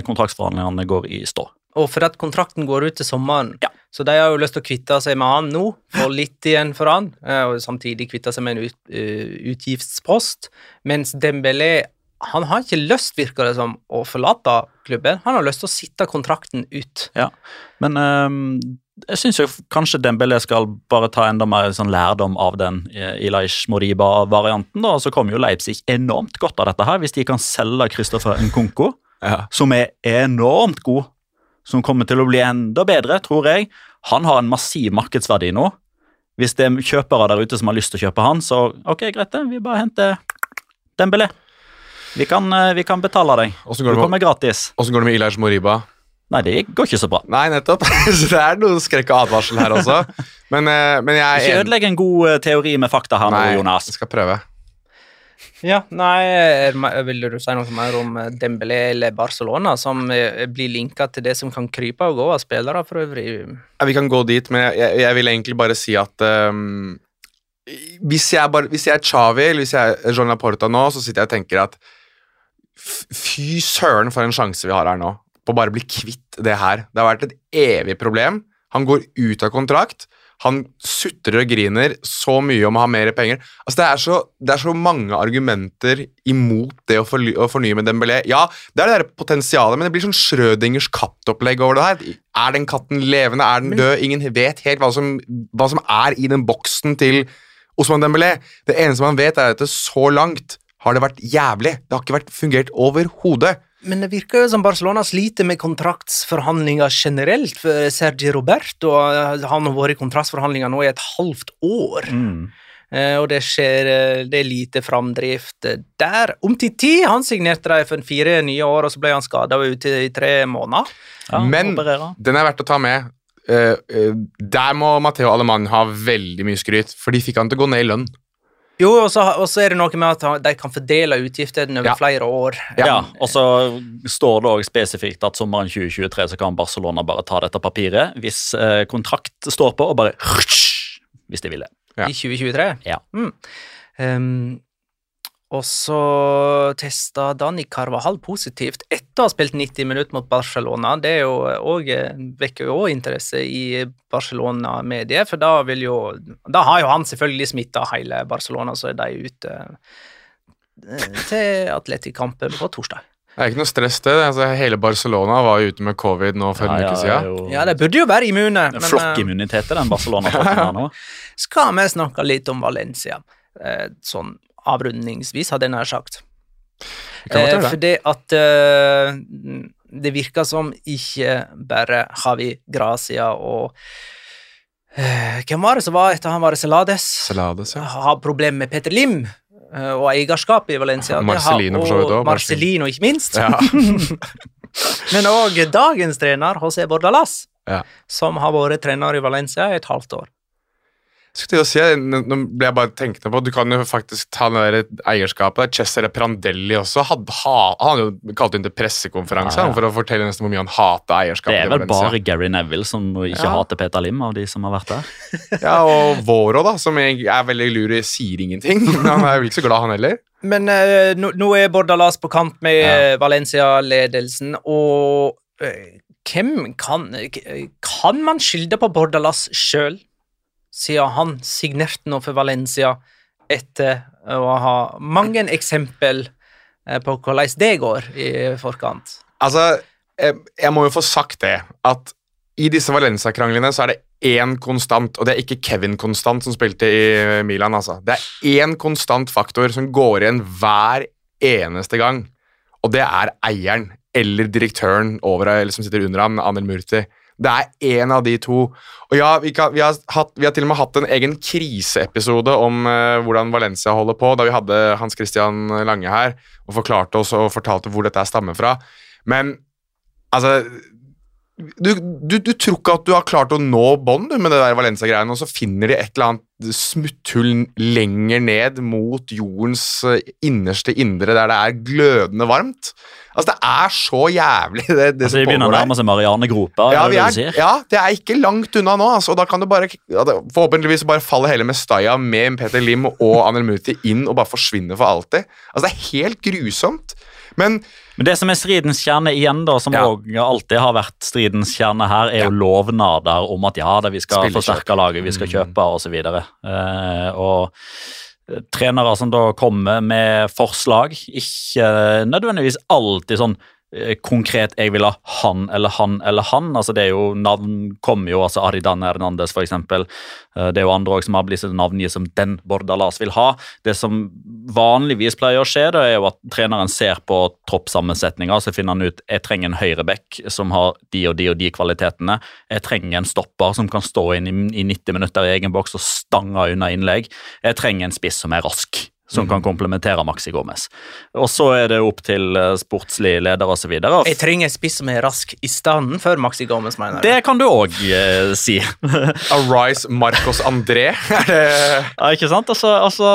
S4: kontraktsforhandlingene går i stå.
S1: Og for at kontrakten går ut til sommeren,
S4: Ja.
S1: så de har jo lyst til å kvitte seg med han nå, få litt igjen for han, og samtidig kvitte seg med en ut, utgiftspost, mens Dembélé han har ikke lyst, virker det som, å forlate klubben. Han har lyst til å sitte kontrakten ut.
S4: Ja. Men um, jeg syns kanskje Dembélé skal bare ta enda mer sånn lærdom av den Ilaish Moriba-varianten. da, og Så kommer jo Leipzig enormt godt av dette her, hvis de kan selge Christopher Nkunko,
S5: Ja.
S4: som er enormt god. som kommer til å bli enda bedre, tror jeg. Han har en massiv markedsverdi nå. Hvis det er kjøpere der ute som har lyst til å kjøpe han, så ok, greit det. Vi bare henter Dembélé. Vi kan, eh, vi kan betale deg. Du
S5: går,
S4: kommer
S5: med-
S4: gratis.
S5: Åssen går det med Ilaj Moriba?
S4: Nei, det går ikke så bra.
S5: Nei, nettopp. Så det er noe skrekk og advarsel her også. Men, eh, men jeg
S4: Ikke ødelegg en god eh, teori med fakta her nå,
S5: Nei,
S4: Jonas.
S5: jeg skal prøve.
S1: Ja, nei, Vil du si noe mer om Dembélé eller Barcelona, som blir linka til det som kan krype og gå av spillere for øvrig?
S5: Ja, vi kan gå dit, men jeg, jeg, vil egentlig bare si at um, hvis, jeg bare, hvis jeg er Xavi eller hvis jeg er John Laporta nå, så sitter jeg og tenker at fy søren for en sjanse vi har her nå på å bare bli kvitt det her. Det har vært et evig problem. Han går ut av kontrakt. Han sutrer og griner så mye om å ha mer penger. Altså, det, er så, det er så mange argumenter imot det å, forly, å fornye med Dembélé. Ja, det er det der potensialet, men det blir sånn Schrødingers kattopplegg over det her. Er den katten levende? Er den død? Ingen vet helt hva som, hva som er i den boksen til Osman Dembélé. Det eneste man vet, er at det er så langt har det vært jævlig. Det har ikke vært fungert overhodet.
S1: Men det virker jo som Barcelona sliter med kontraktsforhandlinger generelt. For Sergi Roberto eh, han har vært i kontraktsforhandlinger nå i et halvt år.
S4: Mm.
S1: Eh, Og det skjer eh, Det er lite framdrift der. Om til ti! han signerte de for fire nye år, og så ble han skada ute i tre måneder.
S4: Ja,
S5: Men
S4: opererer.
S5: den er verdt å ta med. Der må Matheo Alemann ha veldig mye skryt, for de fikk han til å gå ned i lønn.
S1: Jo, og så, er det noe med at de kan fordele utgiftene over
S5: Ja.
S1: flere år.
S4: Ja, og så står det også spesifikt at sommeren 2023 så kan Barcelona bare ta dette papiret hvis eh, kontrakt står på, og bare hvis de vil det.
S5: Ja.
S1: I 2023.
S4: Ja.
S1: Mm. Ehm, og så testa Dani Carvahal positivt etter å ha spilt 90 minutter mot Barcelona. Det er jo også, vekker jo òg interesse i Barcelona-mediet, for da vil jo Da har jo han selvfølgelig smitta hele Barcelona, så er de ute eh, til Atletic-kampen på torsdag.
S5: Det er ikke noe stress, det. Altså, hele Barcelona var ute med covid nå for en uke siden.
S1: Ja, de burde jo være immune. men, eh,
S4: Flokkimmunitet er den Barcelona-flokken her nå.
S1: skal vi snakke litt om Valencia. Eh, sånn avrundingsvis, hadde jeg nær sagt. Eh,
S5: det.
S1: fordi at eh, det virker som ikke bare Javi Gracia og eh, Hvem var det som var etter han var Celades?
S5: Celades, ja.
S1: Har problemer med Peter Lim eh, og eierskap i Valencia. Har-
S5: Marcelino for så vidt òg.
S1: Marcelino, ikke minst.
S5: Ja.
S1: Men òg dagens trener, José Bordalas,
S5: Ja.
S1: som har vært trener i Valencia i et halvt år.
S5: Skulle til å si, Nå ble jeg bare tenkende på Du kan jo faktisk ta det der eierskapet. der. Cesare Prandelli også hadde, ha, Han jo kalt inn til pressekonferanse
S4: Ja, ja.
S5: for å fortelle nesten hvor mye han hater eierskapet.
S4: Det er vel bare Gary Neville som ikke
S5: Ja.
S4: hater Peter Lim, av de som har vært der.
S5: Ja, Og Vårå, da, som jeg er veldig lur i, sier ingenting. Men han er jo ikke så glad, han heller.
S1: Men uh, nå, nå er Bordalas på kamp med
S5: Ja.
S1: eh, Valencia-ledelsen, og uh, hvem kan Kan man skylde på Bordalas sjøl, siden han signerte noe for Valencia etter å ha mange eksempel eh, på hvordan det går i forkant?
S5: Altså, jeg, jeg må jo få sagt det, at i disse Valencia-kranglene så er det én konstant, og det er ikke Kevin Konstant som spilte i Milan, altså. Det er én konstant faktor som går igjen hver eneste gang, og det er eieren eller direktøren over, eller som sitter under ham, Anel Murti. Det er én av de to. Og ja, vi, kan, vi, har hatt, vi har til og med hatt en egen kriseepisode om uh, hvordan Valencia holder på, da vi hadde Hans Christian Lange her og forklarte oss og fortalte hvor dette stammer fra. Men altså du, du, du tror ikke at du har klart å nå bånd med det der Valencia-greiene, og så finner de et eller annet smutthull lenger ned mot jordens eh, innerste indre, der det er glødende varmt. Altså, det er så jævlig, det, det
S4: Altså, å
S5: pågår der.
S4: nærme seg Marianne Gropa.
S5: Ja,
S4: det
S5: er, ja, det er ikke langt unna nå. Altså, og da kan du bare, ja, det, Forhåpentligvis bare faller hele Mestaya med Peter Lim og Anel Muti inn og bare forsvinner for alltid. Altså, Det er helt grusomt. Men
S4: Men det som er stridens kjerne igjen, da, som
S5: Ja.
S4: alltid har vært stridens kjerne her, er jo lovnader om at ja, da, vi skal forsterke laget, vi skal kjøpe osv. Eh, og trenere som da kommer med forslag, ikke nødvendigvis alltid sånn konkret jeg vil ha han eller han eller han. altså det er jo Navn kommer jo, altså Aridan Hernandez f.eks. Eh, det er jo andre også som har blitt navngitt som den Bordalas vil ha. Det som vanligvis pleier å skje, det er jo at treneren ser på troppssammensetninga så finner han ut jeg trenger en høyreback som har de og de og de kvalitetene. Jeg trenger en stopper som kan stå inn i 90 minutter i egen boks og stange unna innlegg. Jeg trenger en spiss som er rask som kan komplementere Maxi Gomez. Og så er det opp til uh, sportslig leder osv.
S1: Jeg trenger en spiss som er rask i stedet for Maxi Gomez, mener
S4: du? Det kan du òg eh, si.
S5: Arise Marcos André? Er det
S4: Ja, ikke sant? Altså, altså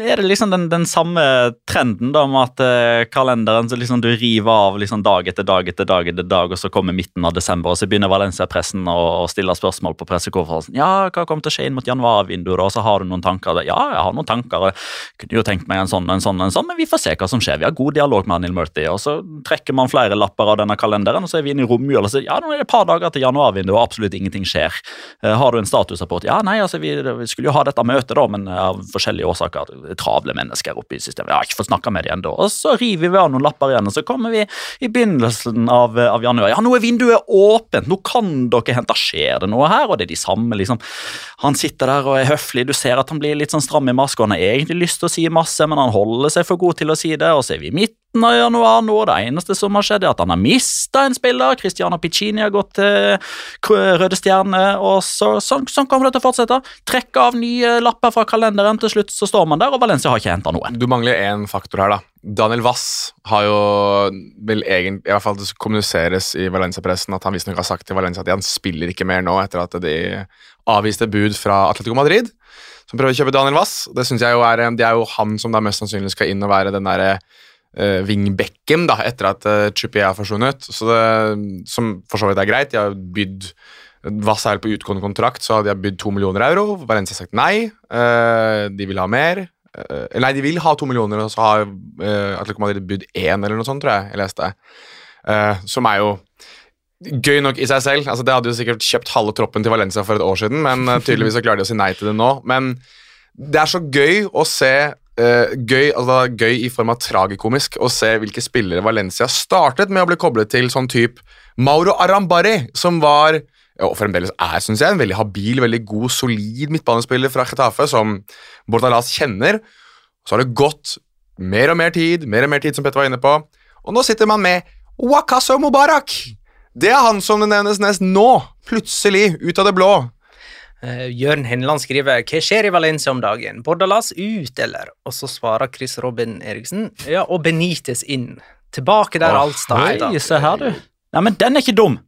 S4: er det liksom den, den, samme trenden da med at uh, kalenderen så liksom du river av liksom dag etter dag etter dag, etter dag, og så kommer midten av desember, og så begynner Valencia-pressen å, å, stille spørsmål på pressekonferansen. Ja, hva kommer til å skje inn mot januarvinduet, og så har du noen tanker? Ja, jeg har noen tanker. Jeg kunne jo tenkt meg en sånn og en sånn, en sånn, men vi får se hva som skjer. Vi har god dialog med Anil Murti, og så trekker man flere lapper av denne kalenderen, og så er vi inne i romjula, og ja, nå er det et par dager til januarvinduet, og absolutt ingenting skjer. Uh, har du en statusrapport? Ja, nei, altså, vi, vi skulle jo ha dette møtet, da, men av forskjellige årsaker travle mennesker oppe i systemet. Jeg har ikke fått snakka med dem ennå. Og så river vi av noen lapper igjen, og så kommer vi i begynnelsen av, av januar. Ja, nå er vinduet åpent, nå kan dere hente. Skjer det noe her? Og det er de samme, liksom. Han sitter der og er høflig, du ser at han blir litt sånn stram i maska. Han har egentlig lyst til å si masse, men han holder seg for god til å si det, og så er vi midt av januar nå. Det eneste som har skjedd, er at han har mista en spiller. Cristiano Piccini har gått til Røde Stjerne, og så, sånn, sånn, kommer det til å fortsette. Trekke av nye lapper fra kalenderen, til slutt så står man der, og Valencia har ikke henta noe.
S5: Du mangler én faktor her, da. Daniel Wass har jo vel egentlig, i hvert fall det kommuniseres i Valencia-pressen at han visstnok har sagt til Valencia at han spiller ikke mer nå etter at de avviste bud fra Atletico Madrid, som prøver å kjøpe Daniel Wass. Det er, det er jo han som da mest sannsynlig skal inn og være den derre uh, wingbacken da, etter at uh, har forsvunnet. Så det, som for så vidt er greit. De har bydd Vass er på utgående kontrakt, så hadde de bydd to millioner euro. Valencia har sagt nei. Uh, de vil ha mer. Nei, de vil ha to millioner, og så har uh, Atletico Madrid bydd én, eller noe sånt, tror jeg. jeg leste. Uh, som er jo gøy nok i seg selv. Altså, det hadde jo sikkert kjøpt halve troppen til Valencia for et år siden, men tydeligvis så klarer de å si nei til det nå. Men det er så gøy å se Uh, gøy, altså, gøy i form av tragikomisk å se hvilke spillere Valencia startet med å bli koblet til, sånn type Mauro Arambari, som var og fremdeles er synes jeg, en veldig habil, veldig god, solid midtbanespiller fra Getafe, som Bortalas kjenner. Så har det gått mer og mer tid, mer og mer tid som Petter var inne på, og nå sitter man med Wakaso Mubarak. Det er han som det nevnes nest nå, plutselig, ut av det blå.
S1: Uh, Jørn Henland skriver hva skjer i Valencia om dagen? Bordalas ut, eller? Og så svarer Chris Robin Eriksen ja, og Benitez inn. Tilbake der oh, alt starta.
S4: Hei, se her, du. Nei, men den er ikke dum.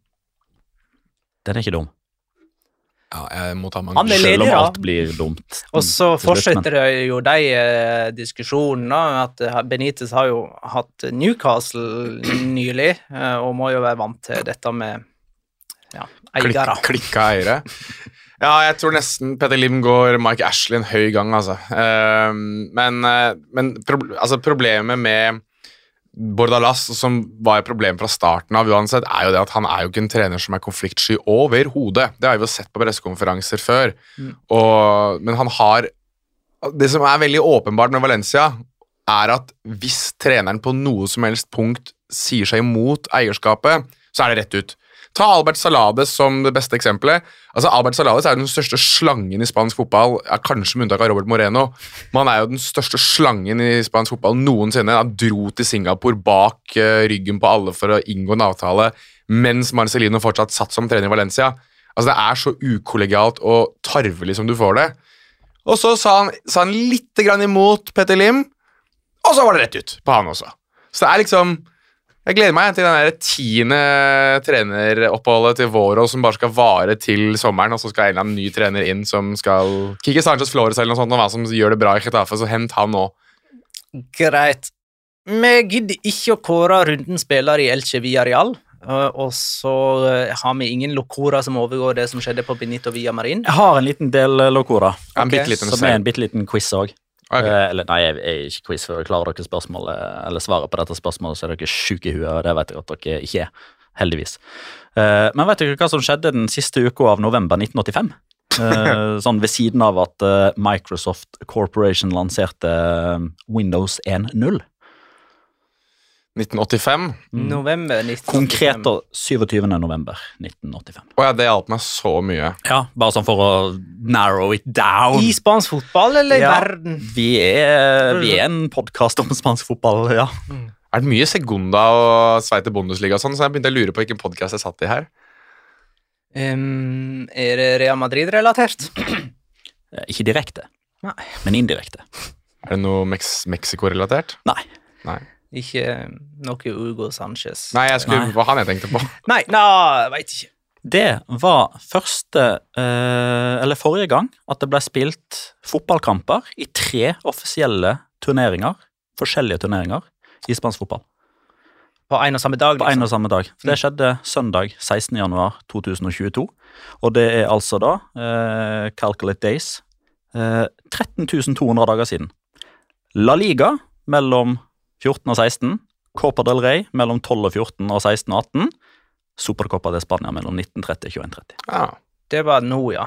S4: Den er ikke dum.
S5: Ja, jeg må ta mange
S4: Han er ledig, Selv om alt blir dumt.
S1: Og så fortsetter det jo de eh, diskusjonene. At eh, Benitez har jo hatt Newcastle nylig, eh, og må jo være vant til dette med ja, eiere.
S5: Klikk, klikka eiere. Ja, jeg tror nesten Petter Lim går Mike Ashley en høy gang, altså. Uh, men, uh, men altså, problemet med Bordalas, som var et problem fra starten av, uansett, er jo det at han er jo ikke en trener som er konfliktsky overhodet. Det har vi jo sett på pressekonferanser før. Mm. Og, men han har Det som er veldig åpenbart med Valencia, er at hvis treneren på noe som helst punkt sier seg imot eierskapet, så er det rett ut. Ta Albert Salades som det beste eksempelet. Altså, Albert Salades er jo den største slangen i spansk fotball, ja, kanskje med unntak av Robert Moreno. Men han er jo den største slangen i spansk fotball noensinne. Han dro til Singapore bak uh, ryggen på alle for å inngå en avtale, mens Marcelino fortsatt satt som trener i Valencia. Altså, Det er så ukollegialt og tarvelig som du får det. Og så sa han, sa han litt imot Petter Lim, og så var det rett ut på han også. Så det er liksom jeg gleder meg til den tiende treneroppholdet til Vårå som bare skal vare til sommeren, og så skal en eller annen ny trener inn som skal Kiki Sanchez Flores eller noe sånt, og hva som gjør det bra i Chetafe, så hent han nå.
S1: Greit. Vi gidder ikke å kåre runden spiller i Elche Villarreal. Eh, og så eh, har vi ingen locora som overgår det som skjedde på Benito Villamarin.
S4: Jeg har en liten del locora,
S5: okay.
S4: som er en bitte liten quiz òg. Okay. Uh, eller nei, jeg er ikke quiz for å klare dere spørsmålet, eller svaret på dette spørsmålet, så er dere sjuke i huet, og det vet jeg at dere ikke er. Heldigvis. Uh, men vet dere hva som skjedde den siste uka av november 1985? Uh, eh, sånn ved siden av at Microsoft Corporation lanserte Windows 1.0.
S5: 1985.
S1: November 1985.
S4: Konkret da 27. november 1985.
S5: Oh, ja, det hjalp meg så mye.
S4: Ja, Bare sånn for å narrow it down.
S1: I spansk fotball eller i
S4: Ja.
S1: verden?
S4: Vi er, vi er en podkast om spansk fotball, ja.
S5: Er det mye Segunda og Sveite Bundesliga og sånn, så jeg begynte å lure på hvilken podkast jeg satt i her.
S1: Um, er det Real Madrid-relatert?
S4: Eh, Ikke direkte,
S1: Nei.
S4: men indirekte.
S5: Er det noe Mex Mexico-relatert?
S4: Nei.
S5: Nei.
S1: Ikke noe Ugo Sanchez?
S5: Nei, jeg skulle,
S4: Nei.
S5: var han jeg tenkte på.
S1: Nei, nei veit ikke.
S4: Det var første, eh, eller forrige gang, at det ble spilt fotballkamper i tre offisielle turneringer, forskjellige turneringer, i spansk fotball.
S1: På en og samme dag? Liksom.
S4: På en
S1: Liksom.
S4: og samme dag. For det skjedde søndag 16. januar 2022. Og det er altså da, uh, calculate days, uh, 13.200 dager siden. La Liga mellom 14 og 16. Copa del Rey mellom 12 og 14 og 16 og 18. Supercopa de Spania mellom 1930 og 2130.
S5: Ja.
S1: Det var nå, ja.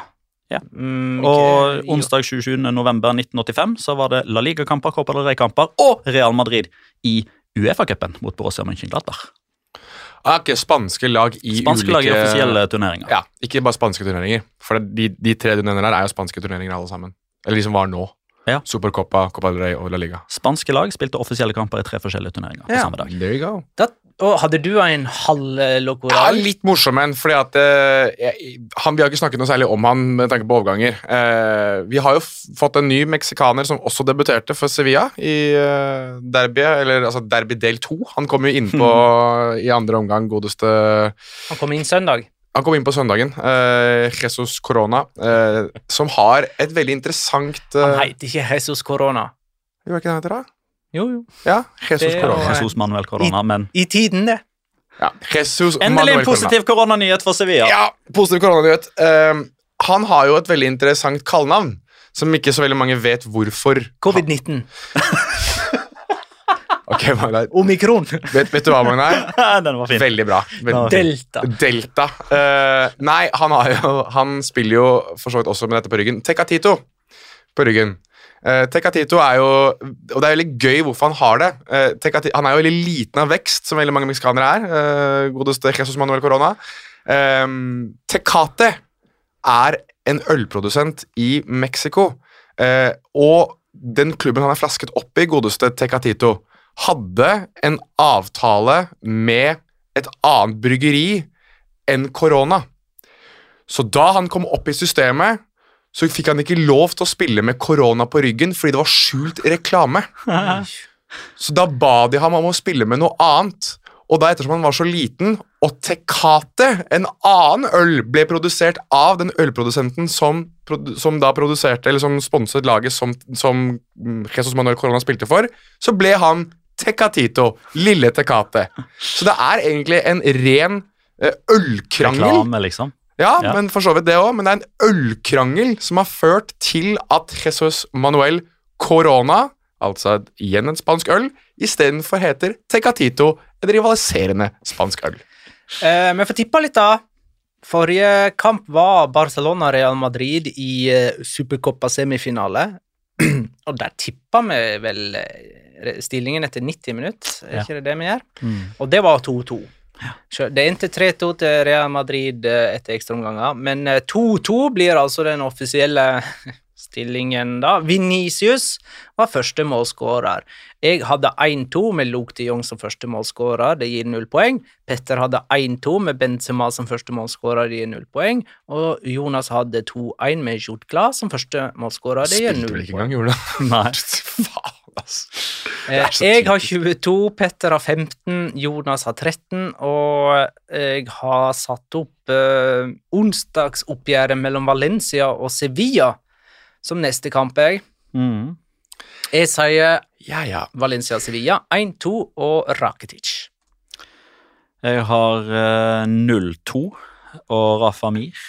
S4: Ja.
S1: Mm,
S4: Og
S1: ikke-
S4: onsdag 27. november 1985 så var det La Liga-kamper, Copa del Rey-kamper og Real Madrid i Uefa-cupen mot Borussia Mönchengladbach.
S5: Ah, ikke spanske lag i
S4: Spanske
S5: ulike
S4: lag i offisielle turneringer.
S5: Ja, ikke bare spanske turneringer. For de, de tre du nevner der, er jo spanske turneringer alle sammen. Eller de som var nå.
S4: Ja.
S5: Supercopa, Copa del Rey og La Liga.
S4: Spanske lag spilte offisielle kamper i tre forskjellige turneringer på samme dag.
S5: There you go.
S1: That og hadde du en halv
S5: Ja, litt morsom en, fordi at eh, jeg, han, Vi har ikke snakket noe særlig om han med tanke på overganger. Eh, vi har jo f fått en ny meksikaner som også debuterte for Sevilla i uh, derby, eller altså derby del to. Han kom jo innpå i andre omgang, godeste
S1: Han kom inn søndag.
S5: Han kom inn på søndagen. eh, Jesus Corona, eh, som har et veldig interessant
S1: Han
S5: uh,
S1: heter ikke Jesus Corona.
S5: Jo, er ikke det han heter, da?
S1: Jo, jo.
S5: Ja, Jesus
S1: Det er
S5: Corona.
S4: Jesus Manuel Corona, men
S1: I tiden, det.
S5: Ja, Jesus
S4: Endelig
S5: Manuel
S4: en positiv koronanyhet for Sevilla.
S5: Ja, positiv koronanyhet. Eh, han har jo et veldig interessant kallenavn, som ikke så veldig mange vet hvorfor.
S1: Covid-19.
S5: Ok, Magnar.
S1: Omikron.
S5: Vet, vet du hva, Magnar?
S4: Den var fin.
S5: Veldig bra. Veldig.
S1: Delta.
S5: Delta. Uh, nei, han, har jo, han spiller jo for så vidt også med dette på ryggen. Tecatito på ryggen. Uh, Tecatito er jo Og det er veldig gøy hvorfor han har det. Uh, Tecati- han er jo veldig liten av vekst, som veldig mange meksikanere er. eh, godeste Jesus Manuel Corona. Um, Tecate er en ølprodusent i Mexico. Eh, og den klubben han er flasket opp i, godeste Tecatito, hadde en avtale med et annet bryggeri enn korona. Så da han kom opp i systemet, så fikk han ikke lov til å spille med korona på ryggen fordi det var skjult reklame. Så da ba de ham om å spille med noe annet. Og da ettersom han var så liten, og Tecate, en annen øl, ble produsert av den ølprodusenten som, som da produserte, eller som sponset laget som, som Jesus Manuel Corona spilte for, så ble han Tecatito, lille Tecate. Så det er egentlig en ren eh, ølkrangel.
S4: Reklame, liksom.
S5: Ja,
S4: Ja.
S5: men for så vidt det òg. Men det er en ølkrangel som har ført til at Jesus Manuel Corona, altså igjen en spansk øl, istedenfor heter Tecatito, en rivaliserende spansk øl.
S1: Eh, Vi får tippa litt, da. Forrige kamp var Barcelona-Real Madrid i uh, Supercoppa-semifinale. Og der tippa vi vel eh, stillingen etter 90 minutter, er
S4: Ja.
S1: ikke det det vi gjør?
S4: Mm.
S1: Og det var 2-2. Ja. Det endte 3-2 til Real Madrid eh, etter ekstraomganger, men eh, 2-2 blir altså den offisielle stillingen, da. Venicius var første målskårer. Jeg hadde 1-2 med Luke de Jong som første målskårer, det gir null poeng. Petter hadde 1-2 med Benzema som første målskårer, det gir null poeng. Og Jonas hadde 2-1 med Jude Glass som første målskårer, det gir null poeng.
S5: Spilte vel ikke engang, gjorde det?
S4: Nei.
S5: Faen, ass.
S1: Eh,
S5: er så
S1: Jeg har 22, Petter har 15, Jonas har 13, og jeg har satt opp eh, onsdagsoppgjøret mellom Valencia og Sevilla som neste kamp, jeg.
S4: Mm.
S1: Jeg sier
S5: Ja, ja.
S1: Valencia-Sevilla 1-2 og Rakitic.
S4: Jeg har eh, 0-2 og Rafa Mir.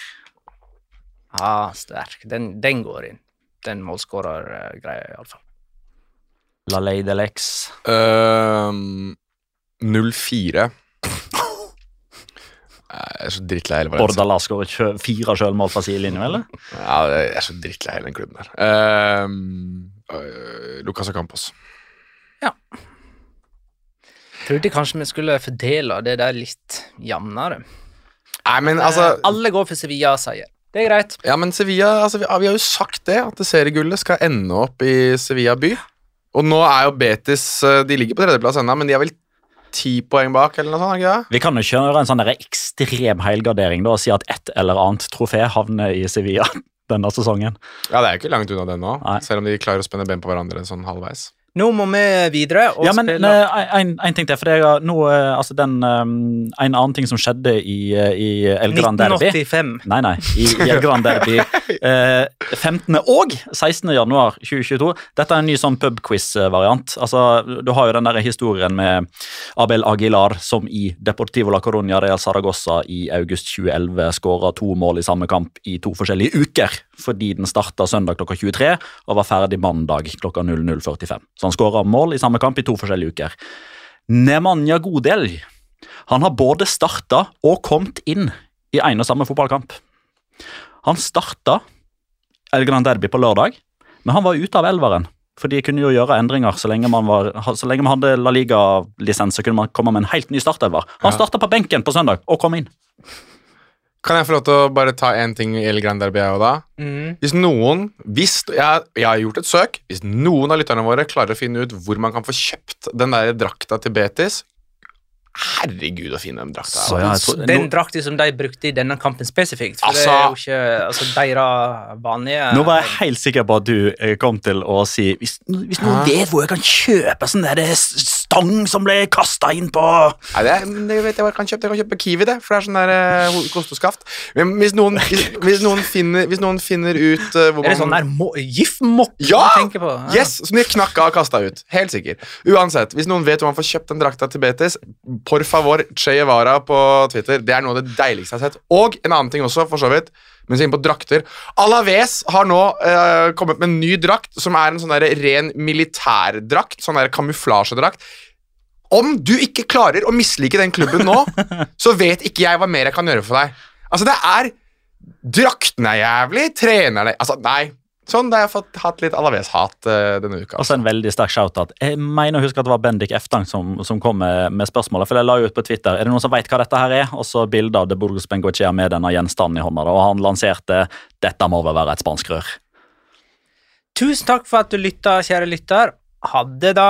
S1: Ah, sterk. Den, den går inn. Den målskårergreia, iallfall.
S4: La Lay de Lex.
S5: Um, 04. Jeg er så drittlei hele Valencia.
S4: Bordala skårer fire sjølmål fra sidelinja, eller?
S5: Ja, jeg er så drittlei hele den klubben der. Uh, uh, Lucas Ocampos.
S1: Trodde kanskje vi skulle fordele det der litt jevnere.
S5: Nei, men altså
S1: Eh, Alle går for Sevilla-seier. Det er greit.
S5: Ja, men Sevilla altså, vi, vi har jo sagt det, at seriegullet skal ende opp i Sevilla by. Og nå er jo Betis eh, De ligger på tredjeplass ennå, men de er vel ti poeng bak, eller noe sånt? ikke det?
S4: Vi kan jo kjøre en sånn der ekstrem helgardering da, og si at et eller annet trofé havner i Sevilla denne sesongen.
S5: Ja, det er jo ikke langt unna det nå,
S4: Nei.
S5: selv om de klarer å spenne ben på hverandre sånn halvveis.
S1: Nå må vi videre og
S4: Ja, men
S1: spille
S4: eh, en, en ting til, for det er nå, eh, altså den, eh, En annen ting som skjedde i, i El Gran Derby
S1: 1985.
S4: Nei, nei, i, i El Gran Derby eh, 15. og 16. januar 2022. Dette er en ny sånn pubquiz-variant. Altså, du har jo den der historien med Abel Aguilar som i Deportivo la Coruña Real Saragossa i august 2011 skåra to mål i samme kamp i to forskjellige uker, fordi den starta søndag klokka 23 og var ferdig mandag klokka 00.45. Så han skåra mål i samme kamp i to forskjellige uker. Nemanja Godel han har både starta og kommet inn i en og samme fotballkamp. Han starta Elgeland Derby på lørdag, men han var ute av elveren. For de kunne jo gjøre endringer så lenge man, var, så lenge man hadde La Liga-lisens. så kunne man komme med en helt ny startelver. Han
S5: Ja.
S4: starta på benken på søndag og kom inn.
S5: Kan jeg få lov til å bare ta én ting i El Gran Derby da?
S1: Mm.
S5: Hvis noen hvis, jeg, jeg har gjort et søk. Hvis noen av lytterne våre klarer å finne ut hvor man kan få kjøpt den der drakta til Betis Herregud, så fin den drakta
S4: Så ja, så,
S1: Den
S4: nå-
S1: drakta som de brukte i denne kampen spesifikt. For det
S5: Altså-
S1: er jo ikke altså, deres vanlige
S4: Nå var jeg helt sikker på at du eh, kom til å si Hvis, hvis noen vet hvor jeg kan kjøpe sånn der stang som ble kasta inn på
S5: Nei, det, det vet jeg hva jeg kan kjøpe. Jeg kan kjøpe Kiwi, det. For det er sånn der eh, kosteskaft. Men hvis noen, hvis, hvis noen, finner, hvis noen finner ut uh, hvor
S1: Er det sånn der mo- gif-mokk
S5: Ja!
S1: du tenker på?
S5: Yes, Som de knakk av og kasta ut. Helt sikker. Uansett, hvis noen vet hvor man får kjøpt den drakta til Betis, por favor, Che Guevara på Twitter. Det er noe av det deiligste jeg har sett. Og en annen ting også, for så vidt. Mens inne på drakter. Alaves har nå eh, kommet med en ny drakt, som er en sånn der ren militærdrakt. Sånn der kamuflasjedrakt. Om du ikke klarer å mislike den klubben nå, så vet ikke jeg hva mer jeg kan gjøre for deg. Altså, det er Draktene er jævlig, trenerne Altså, nei. Sånn, da har jeg fått hatt litt Alaves-hat uh, denne uka.
S4: Og så en veldig sterk shout-out. Jeg mener å huske at det var Bendik Eftang som, som kom med, med spørsmålet. For jeg la jo ut på Twitter Er det noen som vet hva dette her er? Og så bilde av De Burgos Bengochea med denne gjenstanden i hånda. da, Og han lanserte dette må vel være et spansk rør.
S1: Tusen takk for at du lytta, kjære lytter. Ha det, da.